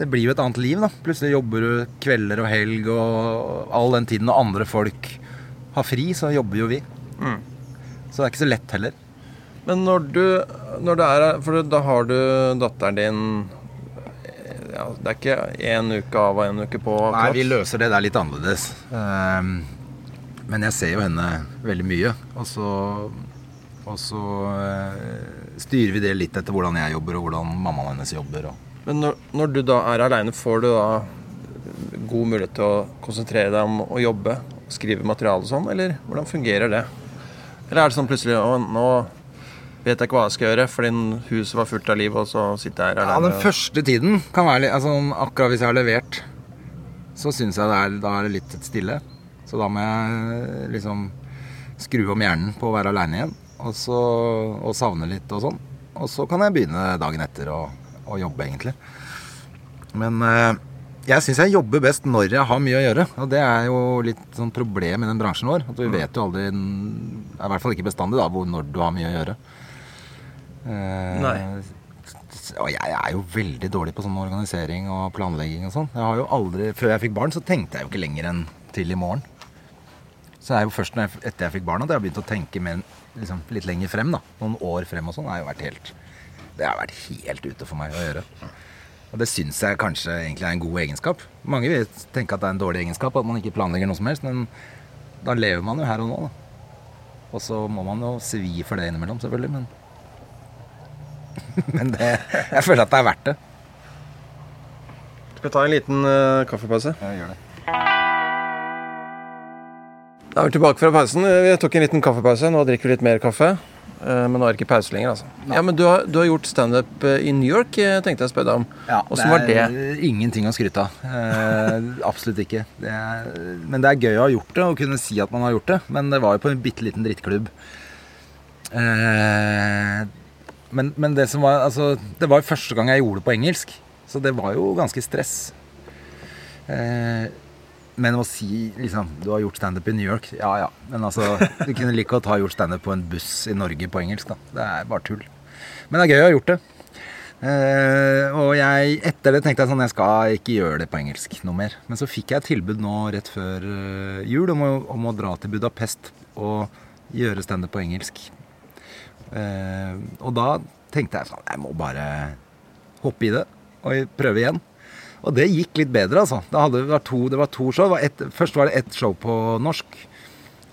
Det blir jo et annet liv, da. Plutselig jobber du kvelder og helg, og all den tiden når andre folk har fri, så jobber jo vi. Mm. Så det er ikke så lett heller. Men når du, når det er For da har du datteren din ja, Det er ikke én uke av og én uke på? Nei, vi løser det der litt annerledes. Ehm, men jeg ser jo henne veldig mye. Og så, og så eh, styrer vi det litt etter hvordan jeg jobber, og hvordan mammaen hennes jobber. Og. Men når, når du da er aleine, får du da god mulighet til å konsentrere deg om å jobbe? Skrive materiale og sånn, eller hvordan fungerer det? Eller er det sånn plutselig Å, nå vet jeg ikke hva jeg skal gjøre, fordi huset var fullt av liv, og så sitter jeg her Ja, den første tiden kan være litt altså, Akkurat hvis jeg har levert, så syns jeg det er, da er det litt stille. Så da må jeg liksom skru om hjernen på å være aleine igjen. Og, så, og savne litt og sånn. Og så kan jeg begynne dagen etter å, å jobbe, egentlig. Men eh, jeg syns jeg jobber best når jeg har mye å gjøre. Og det er jo litt sånn problem i den bransjen vår. At vi vet jo aldri I hvert fall ikke bestandig da, hvor, når du har mye å gjøre. Eh, Nei. og jeg er jo veldig dårlig på sånn organisering og planlegging og sånn. Jeg har jo aldri, Før jeg fikk barn, så tenkte jeg jo ikke lenger enn til i morgen. Så det er jo først jeg, etter jeg fikk barn at jeg har begynt å tenke mer, liksom, litt lenger frem. da Noen år frem og sånn. har jo vært helt Det har vært helt ute for meg å gjøre. Og det syns jeg kanskje egentlig er en god egenskap. Mange vil tenke at det er en dårlig egenskap at man ikke planlegger noe som helst, men da lever man jo her og nå, da. Og så må man jo svi for det innimellom, selvfølgelig, men Men det, jeg føler at det er verdt det. Skal vi ta en liten uh, kaffepause? Ja, gjør det. Da er vi tilbake fra pausen. Vi tok en liten kaffepause. Nå drikker vi litt mer kaffe. Eh, Men nå er det ikke pause lenger, altså. Ja, men Du har, du har gjort standup eh, i New York, eh, tenkte jeg å spørre deg om. Åssen var det? ingenting å skryte av. Eh, absolutt ikke. Det er, men det er gøy å ha gjort det, og kunne si at man har gjort det. Men det var jo på en bitte liten drittklubb. Eh, men, men det som var Altså, det var jo første gang jeg gjorde det på engelsk, så det var jo ganske stress. Eh, men å si liksom Du har gjort standup i New York. Ja ja. Men altså, du kunne like godt ha gjort standup på en buss i Norge på engelsk, da. Det er bare tull. Men det er gøy å ha gjort det. Eh, og jeg, etter det tenkte jeg sånn Jeg skal ikke gjøre det på engelsk noe mer. Men så fikk jeg et tilbud nå rett før eh, jul om å, om å dra til Budapest og gjøre standup på engelsk. Eh, og da tenkte jeg sånn Jeg må bare hoppe i det. og prøve igjen. Og det gikk litt bedre, altså. Det, var, to, det var to show. Var et, først var det ett show på norsk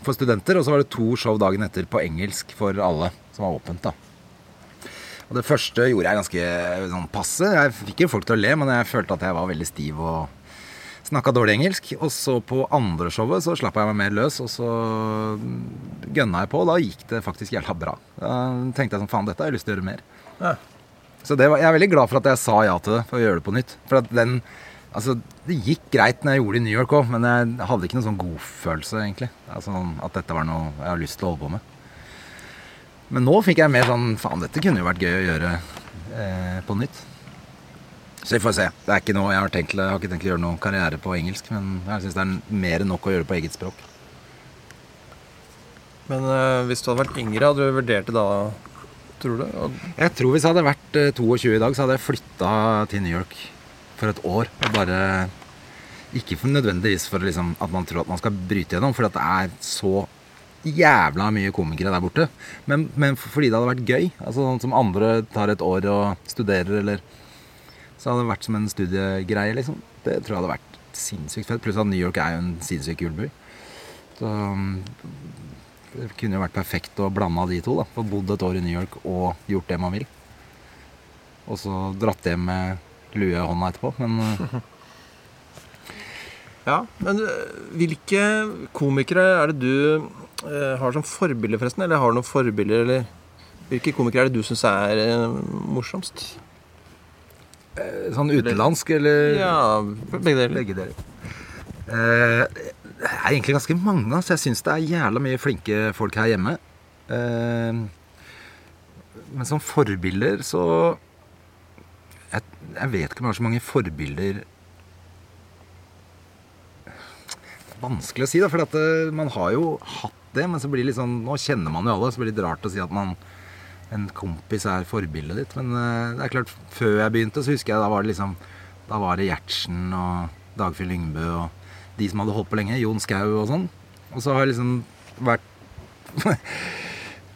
for studenter, og så var det to show dagen etter på engelsk for alle, som var åpent, da. Og det første gjorde jeg ganske sånn passe. Jeg fikk jo folk til å le, men jeg følte at jeg var veldig stiv og snakka dårlig engelsk. Og så på andre showet så slapp jeg meg mer løs, og så gønna jeg på. Og da gikk det faktisk jævla bra. Da tenkte jeg sånn faen, dette har jeg lyst til å gjøre mer. Ja. Så var, jeg er veldig glad for at jeg sa ja til det, for å gjøre det på nytt. For den Altså, det gikk greit når jeg gjorde det i New York òg, men jeg hadde ikke noen sånn godfølelse, egentlig. Altså, at dette var noe jeg har lyst til å holde på med. Men nå fikk jeg mer sånn Faen, dette kunne jo vært gøy å gjøre eh, på nytt. Så vi får se. Det er ikke noe, jeg, har tenkt, jeg har ikke tenkt å gjøre noe karriere på engelsk, men jeg syns det er mer enn nok å gjøre på eget språk. Men eh, hvis du hadde vært yngre, hadde du vurdert det da, tror du? Og, Jeg tror hvis jeg hadde vært eh, 22 i dag, så hadde jeg flytta til New York for et år. Bare Ikke for nødvendigvis for liksom, at man tror at man skal bryte gjennom, for det er så jævla mye komikere der borte. Men, men fordi det hadde vært gøy. Altså Sånn som andre tar et år og studerer, eller Så hadde det vært som en studiegreie, liksom. Det tror jeg hadde vært sinnssykt fett. Pluss at New York er jo en sinnssykt kul by. Så det kunne jo vært perfekt å blande de to. da Få bodd et år i New York og gjort det man vil. Og så dratt hjem med lue i hånda etterpå. Men ja, men eh, hvilke komikere er det du eh, har som forbilder, forresten? Eller har du noen forbilder, eller hvilke komikere er det du syns er eh, morsomst? sånn utenlandsk eller Ja, begge deler. Begge deler. Det er egentlig ganske mange. Altså. Jeg syns det er jævla mye flinke folk her hjemme. Eh, men som forbilder så jeg, jeg vet ikke om jeg har så mange forbilder Vanskelig å si, da. For at, eh, man har jo hatt det, men så blir det litt sånn Nå kjenner man jo alle, så blir det litt rart å si at man en kompis er forbildet ditt. Men eh, det er klart, før jeg begynte, så husker jeg da var det liksom Da var det Gjertsen og Dagfjell Lyngbø og de som hadde holdt på lenge. Jon Skau og sånn. Og så har jeg liksom vært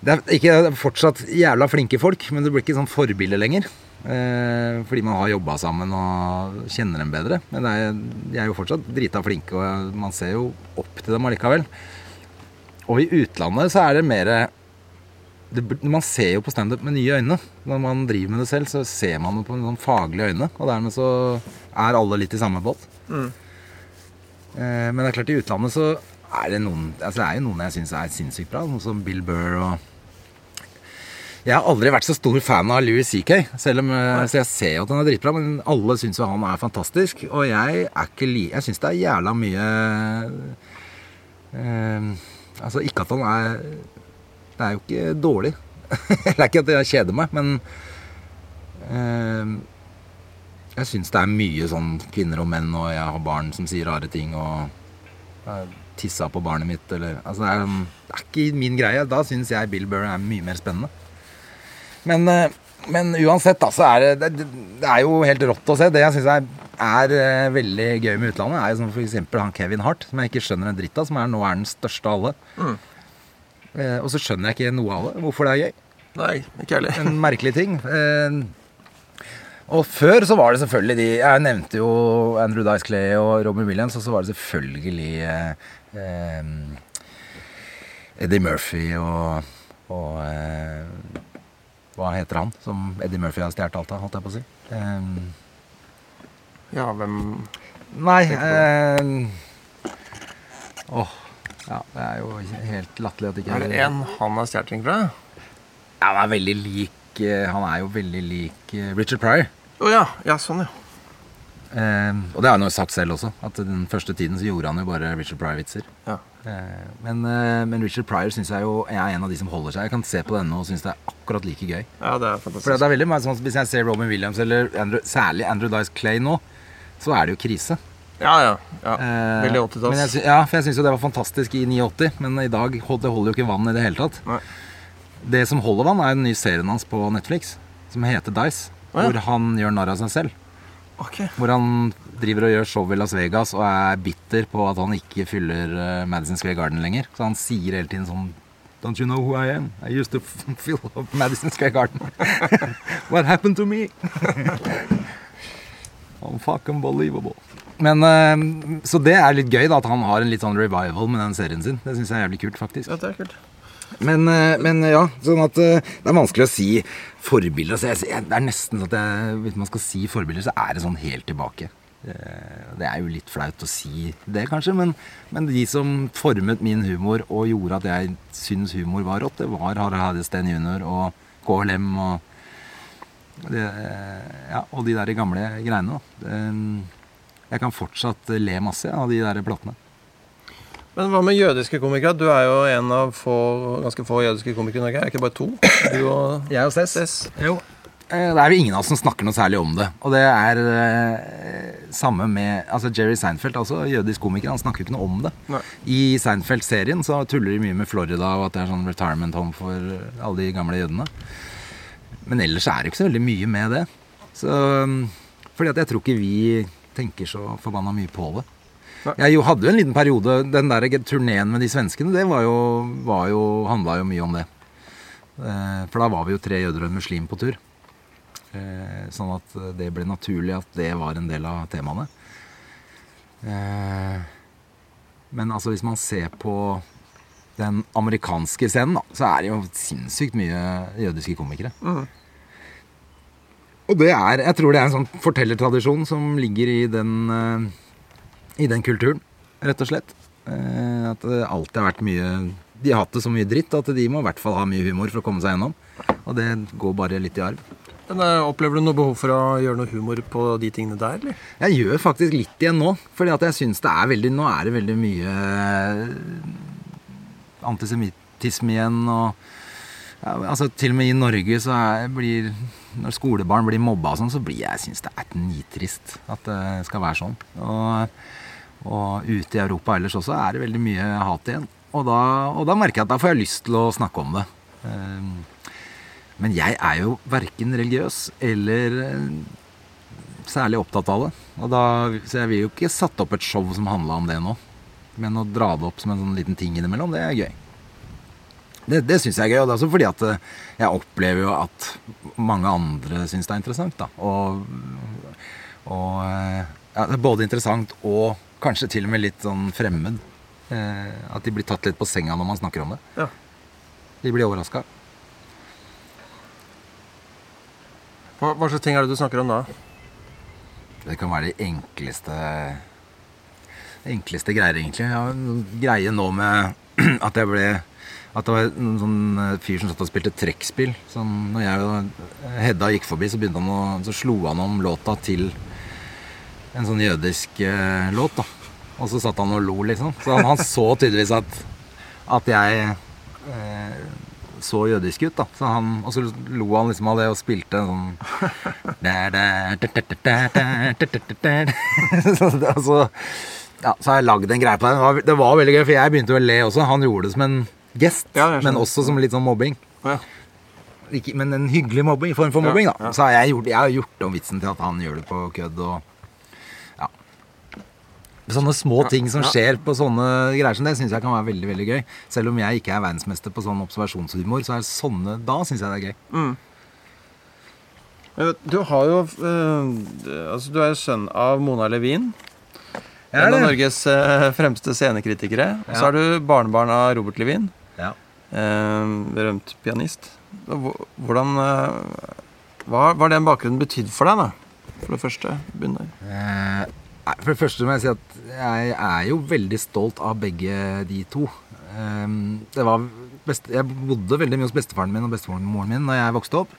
Det er ikke fortsatt jævla flinke folk, men det blir ikke sånn forbilde lenger. Eh, fordi man har jobba sammen og kjenner dem bedre. Men er, de er jo fortsatt drita flinke, og man ser jo opp til dem allikevel. Og i utlandet så er det mer det, Man ser jo på standup med nye øyne. Når man driver med det selv, så ser man det på noen faglige øyne. Og dermed så er alle litt i samme båt. Mm. Eh, men det er klart, i utlandet så er det noen Altså det er jo noen jeg syns er sinnssykt bra. noe som Bill Burr og Jeg har aldri vært så stor fan av Louis CK. Selv om eh, Så jeg ser jo at han er dritbra, men alle syns jo han er fantastisk. Og jeg er ikke li... Jeg syns det er jævla mye eh, Altså ikke at han er Det er jo ikke dårlig. det er ikke at jeg kjeder meg, men eh, jeg syns det er mye sånn kvinner og menn, og jeg har barn som sier rare ting, og tissa på barnet mitt, eller Altså, det er, det er ikke min greie. Da syns jeg Bill Burr er mye mer spennende. Men, eh, men uansett, da, så er det, det Det er jo helt rått å se. Det jeg syns er, er eh, veldig gøy med utlandet, er jo som f.eks. han Kevin Hart, som jeg ikke skjønner en dritt av, som er, nå er den største av alle. Mm. Eh, og så skjønner jeg ikke noe av det. Hvorfor det er gøy. Nei, ikke heller. En merkelig ting. Eh, og før så var det selvfølgelig de Jeg nevnte jo Andrew Dice Clay og Robin Williams, og så var det selvfølgelig eh, eh, Eddie Murphy og, og eh, Hva heter han som Eddie Murphy har stjålet alt av, holdt jeg på å si? Eh, Ja, hvem nei eh, Åh. ja, det er jo helt latterlig at det ikke Er det en han har stjålet ting fra? Ja, han er veldig lik eh, Han er jo veldig lik Richard Pryor. Å ja. Ja, sånn, ja. Eh, og det har han jo sagt selv også, at den første tiden så gjorde han jo bare Richard Pryor-vitser. ja. Eh, men, eh, men Richard Pryor syns jeg jo er en av de som holder seg. Jeg kan se på denne og synes det er akkurat like gøy. Ja, det er fantastisk. For det er veldig mye sånn Hvis jeg ser Robin Williams eller Andrew, særlig Andrew Dice Clay nå, så er det jo krise. Ja, ja. ja. Eh, Veldig men jeg 80-talls. Ja, for jeg syns jo det var fantastisk i 89, men i dag holder det holder jo ikke vann i det hele tatt. Nei. Det som holder vann, er den nye serien hans på Netflix, som heter Dice. Ja. Hvor han gjør narr av seg selv. Okay. Hvor han driver og gjør show i Las Vegas og er bitter på at han ikke fyller eh, Madison Square Garden lenger. Så han sier hele tiden sånn Don't you know who I am? I used to fill up Madison Square Garden. What happened to me? I'm fucking believable. Men, eh, så det er litt gøy da at han har en litt sånn revival med den serien sin. Det syns jeg er jævlig kult, faktisk. Ja, det er kult. Men, eh, men ja, sånn at eh, det er vanskelig å si forbilder. Så jeg, det er nesten sånn at jeg, hvis man skal si forbilder, så er det sånn helt tilbake. Eh, Det er jo litt flaut å si det, kanskje, men, men de som formet min humor og gjorde at jeg syns humor var rått, det var Harald Heidesteen jr. og KLM og det, ja, og de der gamle greiene. da. Jeg kan fortsatt le masse av de der platene. Men hva med jødiske komikere? Du er jo en av få, ganske få jødiske komikere i Norge. Er det ikke bare to? Du og Jeg og Cess. Cess. Jo. Eh, Det er jo ingen av oss som snakker noe særlig om det. Og det er eh, samme med altså Jerry Seinfeld, altså jødisk komiker. Han snakker jo ikke noe om det. Nei. I Seinfeld-serien så tuller de mye med Florida og at det er sånn retirement home for alle de gamle jødene. Men ellers er det ikke så veldig mye med det. Så, um, fordi at jeg tror ikke vi tenker så forbanna mye på det. Jeg hadde jo en liten periode Den der turneen med de svenskene, det var jo, var jo, handla jo mye om det. Eh, For da var vi jo tre jøder og en muslim på tur. Eh, Sånn at det ble naturlig at det var en del av temaene. Eh, Men altså hvis man ser på den amerikanske scenen, da, så er det jo sinnssykt mye jødiske komikere. Mm. Og det er, jeg tror det er en sånn fortellertradisjon som ligger i den, eh, i den kulturen, rett og slett. Eh, At det alltid har vært mye De har hatt det så mye dritt at de må i hvert fall ha mye humor for å komme seg gjennom. Og det går bare litt i arv. Men eh, Opplever du noe behov for å gjøre noe humor på de tingene der, eller? Jeg gjør faktisk litt igjen nå. Fordi at jeg syns det er veldig Nå er det veldig mye eh, antisemittisme igjen. Og ja, altså Til og med i Norge så blir Når skolebarn blir mobba og sånn, så blir jeg syns det er nitrist at det skal være sånn. Og, og ute i Europa ellers også er det veldig mye hat igjen. Og da, og da merker jeg at da får jeg lyst til å snakke om det. Ehm, Men jeg er jo verken religiøs eller eh, særlig opptatt av det. Og da, så jeg vil jo ikke satt opp et show som handla om det nå. Men å dra det opp som en sånn liten ting innimellom, det er gøy. Det, det syns jeg er gøy. Og det er også fordi at eh, jeg opplever jo at mange andre syns det er interessant. da. Og, og eh, ja, det er både interessant og kanskje til og med litt sånn fremmed. Eh, at de blir tatt litt på senga når man snakker om det. Ja. De blir overraska. Hva, hva slags ting er det du snakker om da? Det kan være de enkleste enkleste greier, egentlig. Ja, greie nå med at jeg ble At det var en sånn eh, fyr som satt og spilte trekkspill. Sånn, når jeg og Hedda gikk forbi, så, begynte han å, så slo han om låta til en sånn jødisk eh, låt. da Og så satt han og lo, liksom. Så han, han så tydeligvis at, at jeg eh, så jødisk ut, da. Så han, og så lo han liksom av det og spilte en sånn så, altså, ja, så har jeg lagd en greie på det. Det var, det var veldig gøy, for jeg begynte å le også. Han gjorde det som en gest, Ja, men også som litt sånn mobbing. Ja. Ikke, men en hyggelig mobbing, form for mobbing, da. Så har jeg, gjort, jeg har gjort om vitsen til at han gjør det på kødd og. Sånne små ting som skjer på sånne greier som det, syns jeg kan være veldig veldig gøy. Selv om jeg ikke er verdensmester på sånn observasjonshumor, så er sånne Da syns jeg det er gøy. Mm. Du har jo eh, Altså, du er jo sønn av Mona Levin. En av. Norges eh, fremste scenekritikere. Og så er du barnebarn av Robert Levin. Ja. Eh, berømt pianist. Hvordan Hva hva har den bakgrunnen betydd for deg, da? For det første. Begynn der. For det første må jeg si at jeg er jo veldig stolt av begge de to. Eh, var best, jeg bodde veldig mye hos bestefaren min og bestemoren min da jeg vokste opp.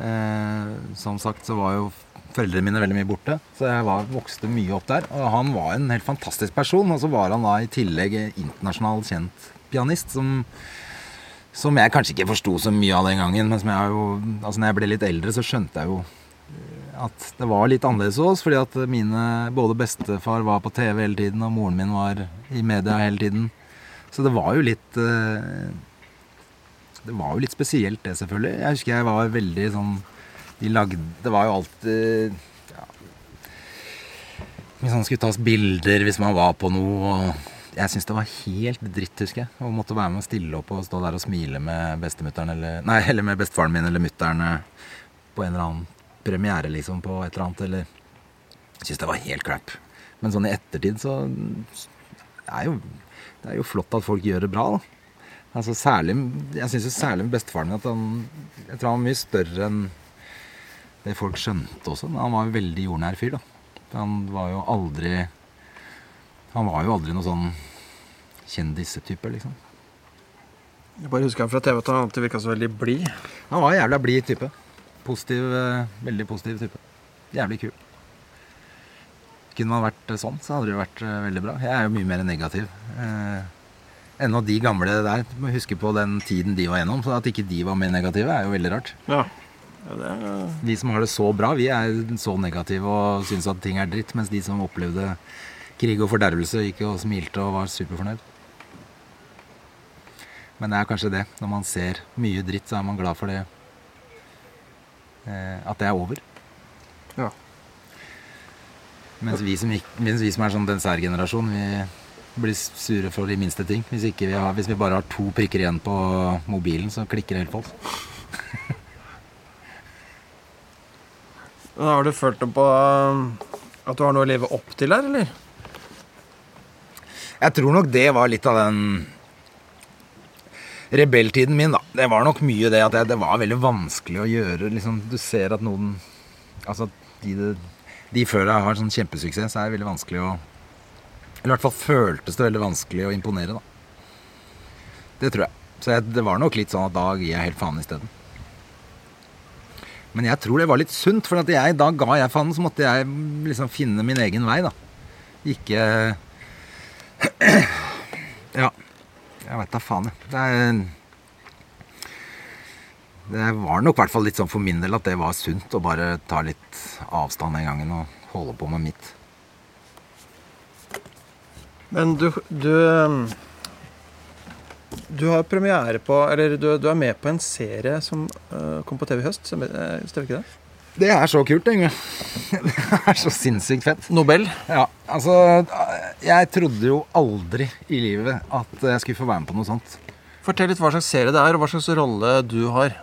Eh, som sagt så var jo foreldrene mine veldig mye borte, så jeg var, vokste mye opp der. Og han var en helt fantastisk person, og så var han da i tillegg internasjonalt kjent pianist som som jeg kanskje ikke forsto så mye av den gangen. Men som jeg jo, altså når jeg ble litt eldre, så skjønte jeg jo at det var litt annerledes hos oss. Fordi at mine både bestefar var på TV hele tiden, og moren min var i media hele tiden. Så det var jo litt eh, Det var jo litt spesielt, det, selvfølgelig. Jeg husker jeg var veldig sånn De lagde Det var jo alltid ja, Hvis man skulle tas bilder hvis man var på noe. og jeg syns det var helt dritt, husker jeg. Å måtte være med og stille opp og stå der og smile med bestemutteren eller Nei, eller med bestefaren min eller mutter'n på en eller annen premiere, liksom, på et eller annet. Eller Syns det var helt crap. Men sånn i ettertid så det er jo, det er jo flott at folk gjør det bra, da. Altså særlig, Jeg syns særlig med bestefaren min at han Jeg tror han var mye større enn det folk skjønte også. Men han var jo veldig jordnær fyr, da. Han var jo aldri Han var jo aldri noe sånn kjendistype, liksom. Jeg bare husker han fra TV at han alltid virka så veldig blid. Han var en jævla blid type. Positiv, eh, veldig positiv type. Jævlig kul. Kunne man vært eh, sånn, så hadde det jo vært eh, veldig bra. Jeg er jo mye mer negativ. Ennå de gamle der. Du må huske på den tiden de var gjennom. Så at ikke de var mer negative, er jo veldig rart. Ja. ja det er... Vi som har det så bra, vi er så negative og syns at ting er dritt. Mens de som opplevde krig og fordervelse, gikk og smilte og var superfornøyd. Men det er kanskje det. Når man ser mye dritt, så er man glad for det. Eh, at det er over. Ja. Mens vi som, mens vi som er sånn den særgenerasjonen, vi blir sure for de minste ting. Hvis, ikke vi har, hvis vi bare har to prikker igjen på mobilen, så klikker det helt på oss. Har du følt det på um, at du har noe å leve opp til her, eller? Jeg tror nok det var litt av den rebelltiden min, da. Det var nok mye det at jeg, det var veldig vanskelig å gjøre liksom, Du ser at noen Altså de, de før deg har sånn kjempesuksess, så er det veldig vanskelig å Eller i hvert fall føltes det veldig vanskelig å imponere, da. Det tror jeg. Så jeg, det var nok litt sånn at da gir jeg helt faen isteden. Men jeg tror det var litt sunt, for jeg, da ga jeg faen. Så måtte jeg liksom finne min egen vei, da. Ikke Ja. Jeg veit da faen, jeg. Det, er, det var nok hvert fall litt sånn for min del at det var sunt å bare ta litt avstand den gangen og holde på med mitt. Men du, du um, Du har premiere på Eller du, du er med på en serie som uh, kom på TV i høst. Eh, stemmer ikke det? Det er så kult, Inge. Det er så sinnssykt fett. Nobel. Ja, altså Jeg trodde jo aldri i livet at jeg skulle få være med på noe sånt. Fortell litt hva slags serie det er, og hva slags rolle du har.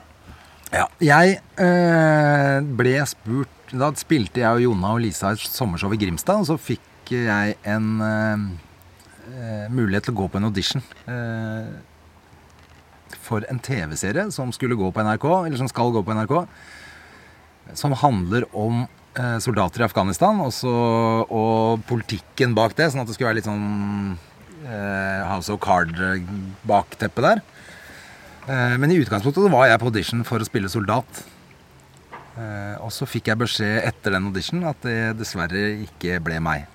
Ja, jeg øh, ble spurt Da spilte jeg og Jonna og Lisa et sommershow i Grimstad, og så fikk jeg en øh, mulighet til å gå på en audition. øh, for en TV-serie som skulle gå på NRK, eller som skal gå på NRK. Som handler om eh, soldater i Afghanistan også, og politikken bak det. Sånn at det skulle være litt sånn eh, House of Card-bakteppe der. Eh, men i utgangspunktet var jeg på audition for å spille soldat. Og så fikk jeg beskjed etter den audition at det dessverre ikke ble meg.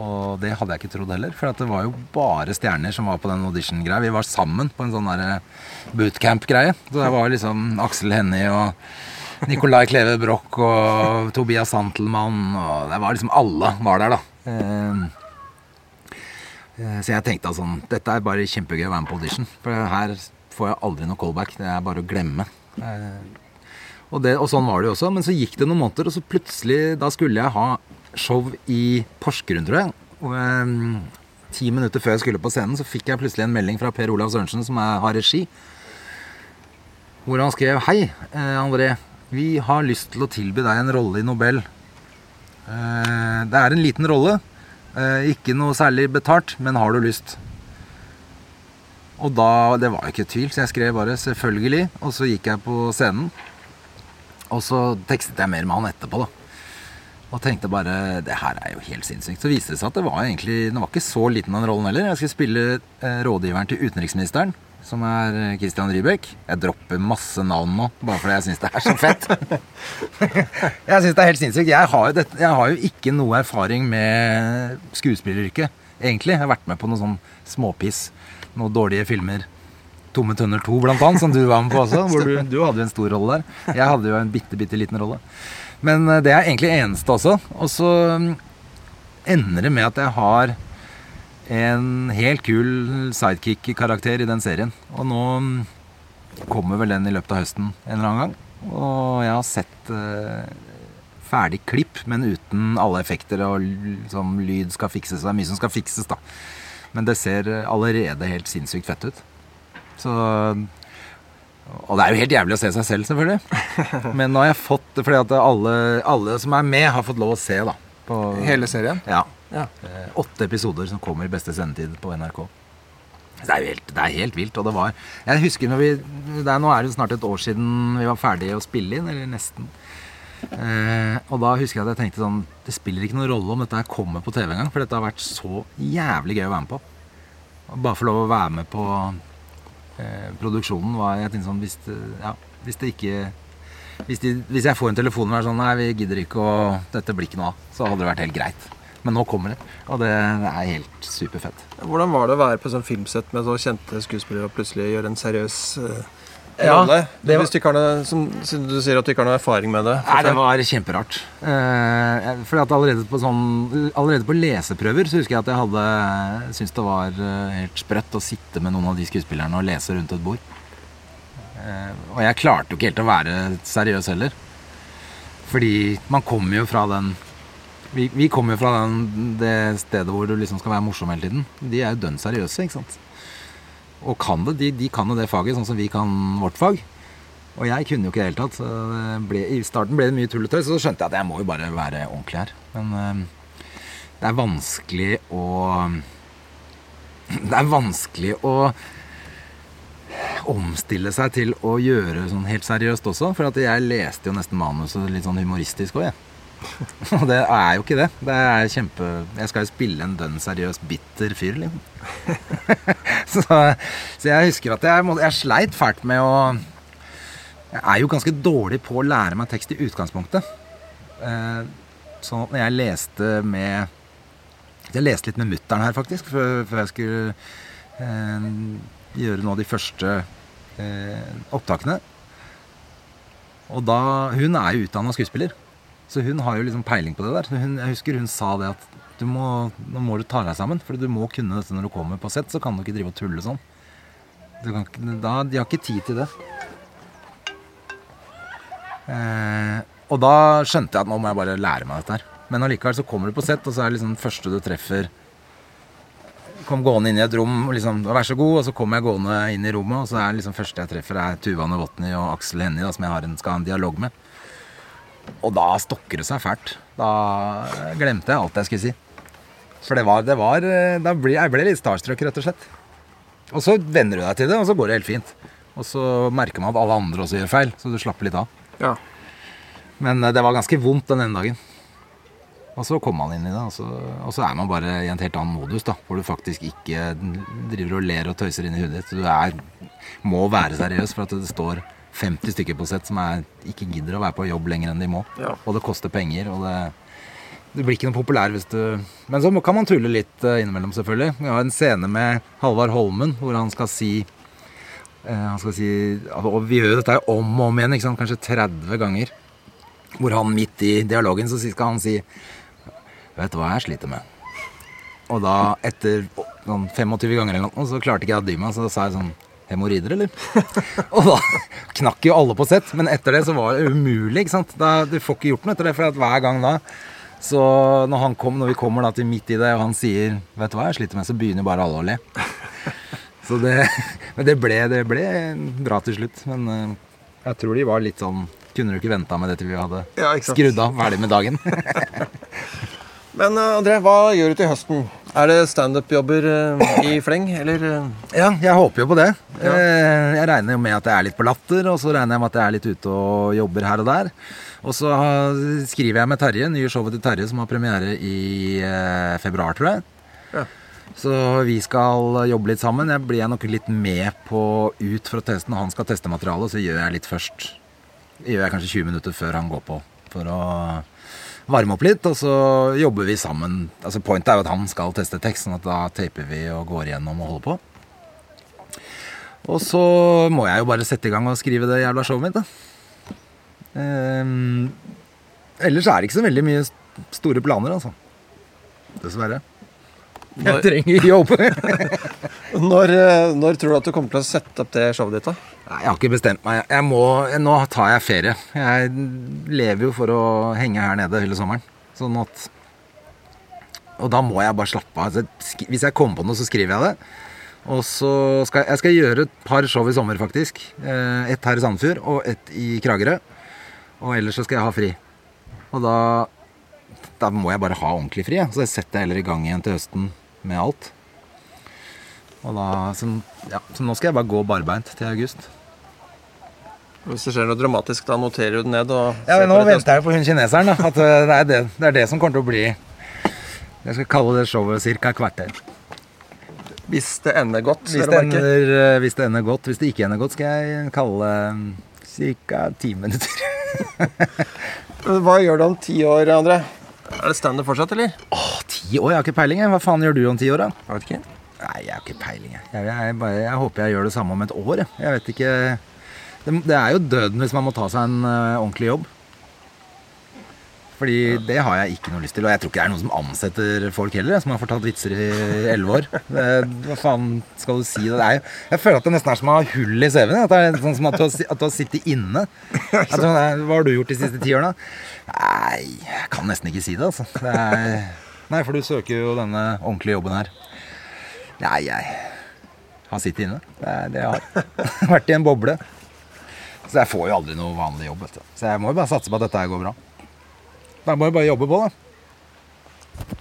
Og det hadde jeg ikke trodd heller, for det var jo bare stjerner som var på den audition-greia. Vi var sammen på en sånn bootcamp-greie. Så det var liksom Aksel Hennie og Nicolai Kleve Broch og Tobias Santelmann og Det var liksom alle var der, da. Eh, så jeg tenkte sånn Dette er bare kjempegøy å være med på audition. For her får jeg aldri noe callback. Det er bare å glemme. Og, det, og sånn var det jo også. Men så gikk det noen måneder, og så plutselig Da skulle jeg ha show i Porsgrunn, tror jeg. Og, um, ti minutter før jeg skulle på scenen, så fikk jeg plutselig en melding fra Per Olav Sørensen, som er, har regi. Hvor han skrev Hei, eh, André. Vi har lyst til å tilby deg en rolle i Nobel. Eh, det er en liten rolle. Eh, ikke noe særlig betalt, men har du lyst? Og da Det var ikke tvil, så jeg skrev bare 'selvfølgelig', og så gikk jeg på scenen. Og så tekstet jeg mer med han etterpå, da. Og tenkte bare det her er jo helt sinnssykt. Så viste det seg at det var egentlig Det var ikke så liten den rollen heller. Jeg skulle spille eh, rådgiveren til utenriksministeren, som er Christian Rybek. Jeg dropper masse navn nå, bare fordi jeg syns det er så fett. jeg syns det er helt sinnssykt. Jeg har, dette, jeg har jo ikke noe erfaring med skuespilleryrket, egentlig. Jeg har vært med på noe sånn småpiss. Noen dårlige filmer. Tomme tønner 2, blant annet, som du var med på også. Hvor du, du hadde jo en stor rolle der. Jeg hadde jo en bitte, bitte liten rolle. Men det er egentlig eneste også. Og så ender det med at jeg har en helt kul sidekick-karakter i den serien. Og nå kommer vel den i løpet av høsten en eller annen gang. Og jeg har sett eh, ferdig klipp, men uten alle effekter og liksom, lyd skal fikses. Det er mye som skal fikses, da. Men det ser allerede helt sinnssykt fett ut. Så og det er jo helt jævlig å se seg selv, selvfølgelig. Men nå har jeg fått det fordi at alle, alle som er med, har fått lov å se, da. På, Hele serien? Ja. Ja. Eh, åtte episoder som kommer i beste sendetid på NRK. Det er helt, det er helt vilt. Og det var Jeg husker når vi er, Nå er det snart et år siden vi var ferdige å spille inn, eller nesten. Eh, og da husker jeg at jeg tenkte sånn Det spiller ikke noen rolle om dette her kommer på TV engang, for dette har vært så jævlig gøy å være med på. Og bare få lov å være med på eh, produksjonen var Jeg tenkte sånn Hvis ja, hvis det ikke hvis, de, hvis jeg får en telefon og er sånn Nei, vi gidder ikke, å dette blir ikke noe av. Så hadde det vært helt greit. Men nå kommer det, og det er helt superfett. Hvordan var det å være på sånn filmsett med så kjente skuespillere og plutselig gjøre en seriøs uh, Ja, rolle? det var- Hvis du ikke har noe, som, du sier at du ikke har noe erfaring med det. Nei, det var kjemperart. Eh, fordi at allerede på, sånn, allerede på leseprøver så husker jeg at jeg hadde syntes det var eh, helt sprøtt å sitte med noen av de skuespillerne og lese rundt et bord. Eh, og jeg klarte jo ikke helt å være seriøs heller. Fordi man kommer jo fra den Vi, vi kommer fra den, det stedet hvor du liksom skal være morsom hele tiden. De er jo dønn seriøse, ikke sant. Og kan det, de, de kan jo det faget sånn som vi kan vårt fag. Og jeg kunne jo ikke det hele tatt. Så det ble, I starten ble det mye tull og tøys, så skjønte jeg at jeg må jo bare være ordentlig her. Men øh, det er vanskelig å Det er vanskelig å omstille seg til å gjøre sånn helt seriøst også. For jeg leste jo nesten manuset litt sånn humoristisk òg, jeg. Og det er jo ikke det. Det er kjempe Jeg skal jo spille en dønn seriøs, bitter fyr, liksom. så, så jeg husker at jeg, må, jeg sleit fælt med å Jeg er jo ganske dårlig på å lære meg tekst i utgangspunktet. Eh, sånn at når jeg leste med Jeg leste litt med mutter'n her, faktisk, før, før jeg skulle eh, gjøre noe av de første eh, opptakene. Og da Hun er jo utdanna skuespiller. Så hun har jo liksom peiling på det der. Hun, jeg husker hun sa det at du må, nå må du ta deg sammen. For du må kunne dette når du kommer på sett. Så kan du ikke drive og tulle sånn. Kan da, de har ikke tid til det. Eh, og da skjønte jeg at nå må jeg bare lære meg dette her. Men allikevel så kommer du på sett, og så er det liksom første du treffer Kom gående inn i et rom, og liksom, vær så god, og så kommer jeg gående inn i rommet, og så er det liksom første jeg treffer, er Tuva Novotny og Aksel Hennie, som jeg har en, skal ha en dialog med. Og da stokker det seg fælt. Da glemte jeg alt jeg skulle si. For det var, det var Da ble jeg ble litt starstruck, rett og slett. Og så venner du deg til det, og så går det helt fint. Og så merker man at alle andre også gjør feil, så du slapper litt av. Ja. Men eh, det var ganske vondt den ene dagen. Og så kom man inn i det, og så, og så er man bare i en helt annen modus, da. Hvor du faktisk ikke driver og ler og tøyser inn i hodet ditt. Du er, må være seriøs for at det står 50 stykker på sett som er, ikke gidder å være på jobb lenger enn de må. Ja. Og det koster penger, og det du blir ikke noe populær hvis du Men så kan man tulle litt eh, innimellom, selvfølgelig. Vi har en scene med Halvard Holmen hvor han skal si eh, Han skal si Og vi gjør jo dette om og om igjen, kanskje 30 ganger. Hvor han midt i dialogen så skal han si Vet du hva jeg sliter med? Og da, etter sånn 25 ganger eller noe, så klarte ikke jeg å dy meg, så sa jeg sånn Hemoroider, eller? og da knakk jo alle på sett. Men etter det så var det umulig. ikke sant? Da, du får ikke gjort noe etter det, for hver gang da Så når, han kom, når vi kommer da til midt i det, og han sier 'Vet du hva jeg sliter med', så begynner bare alle å le. Så det, men det ble, det ble bra til slutt. Men eh, jeg tror de var litt sånn Kunne du ikke venta med det til vi hadde Ja, skrudd av, ferdig med dagen? Men eh, André, hva gjør du til høsten? Er det standup-jobber eh, i fleng, eller? Ja, jeg håper jo på det. Ja. Eh, Jeg regner jo med at jeg er litt på latter, og så regner jeg med at jeg er litt ute og jobber her og der. Og så skriver jeg med Terje, nye showet til Terje som har premiere i eh, februar, tror jeg. Ja. Så vi skal jobbe litt sammen. Jeg blir nok litt med på ut for å teste. Når han skal teste materialet, så gjør jeg litt først. Det gjør jeg kanskje 20 minutter før han går på, for å varme opp litt. Og så jobber vi sammen. Altså Pointet er jo at han skal teste tekst, sånn at da taper vi og går igjennom og holder på. Og så må jeg jo bare sette i gang og skrive det jævla showet mitt, da. Ehm, ellers er det ikke så veldig mye store planer, altså. Dessverre. Jeg trenger jobb. når, eh, når tror du at du kommer til å sette opp det showet ditt? da? Jeg har ikke bestemt meg. Jeg må, nå tar jeg ferie. Jeg lever jo for å henge her nede hele sommeren. Sånn at Og da må jeg bare slappe av. Hvis jeg kommer på noe, så skriver jeg det. Og så skal jeg skal gjøre et par show i sommer, faktisk. Eh, Et her i Sandefjord og et i Kragerø. Og ellers så skal jeg ha fri. Og da da må jeg bare ha ordentlig fri. ja. Så jeg setter jeg heller i gang igjen til høsten med alt. Og da, så, ja, så nå skal jeg bare gå barbeint til august. Hvis det skjer noe dramatisk, da noterer du det ned Ja, men Nå venter jeg på hun kineseren. da At eh, det er det, det er det som kommer til å bli Jeg skal kalle det showet ca. kvarter. Hvis det ender godt. Hvis det, ender, eh, hvis det ender godt. Hvis det ikke ender godt, skal jeg kalle det ca. ti minutter. Hva gjør du om ti år, André? Er det standup fortsatt, eller? Åh, ti år? Jeg har ikke peiling. Hva faen gjør du om ti år, da? Jeg vet ikke. Nei, jeg har ikke peiling. Jeg, jeg, jeg, bare, jeg håper jeg gjør det samme om et år. Jeg, vet ikke det, det er jo døden hvis man må ta seg en uh, ordentlig jobb. Fordi det har jeg ikke noe lyst til. Og jeg tror ikke det er noen som ansetter folk heller, som har fortalt vitser i elleve år. Hva faen skal du si? Det er, jeg føler at det nesten er som å ha hull i CV-en. At det er sånn som at du har, at du har sittet inne. At sånn, eh, hva har du gjort de siste ti årene? Nei, jeg kan nesten ikke si det, altså. Det er, nei, for du søker jo denne ordentlige jobben her. Nei, jeg har sittet inne. Det er det har. Vært i en boble. Så jeg får jo aldri noe vanlig jobb. Så jeg må jo bare satse på at dette her går bra. Da må jeg bare jobbe på, da.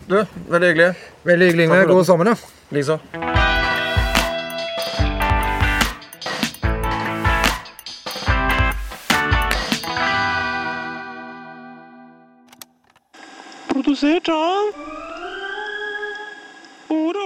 Du, veldig hyggelig. Veldig hyggelig. Takk for God sommer, da. Likeså. Produsert av Ora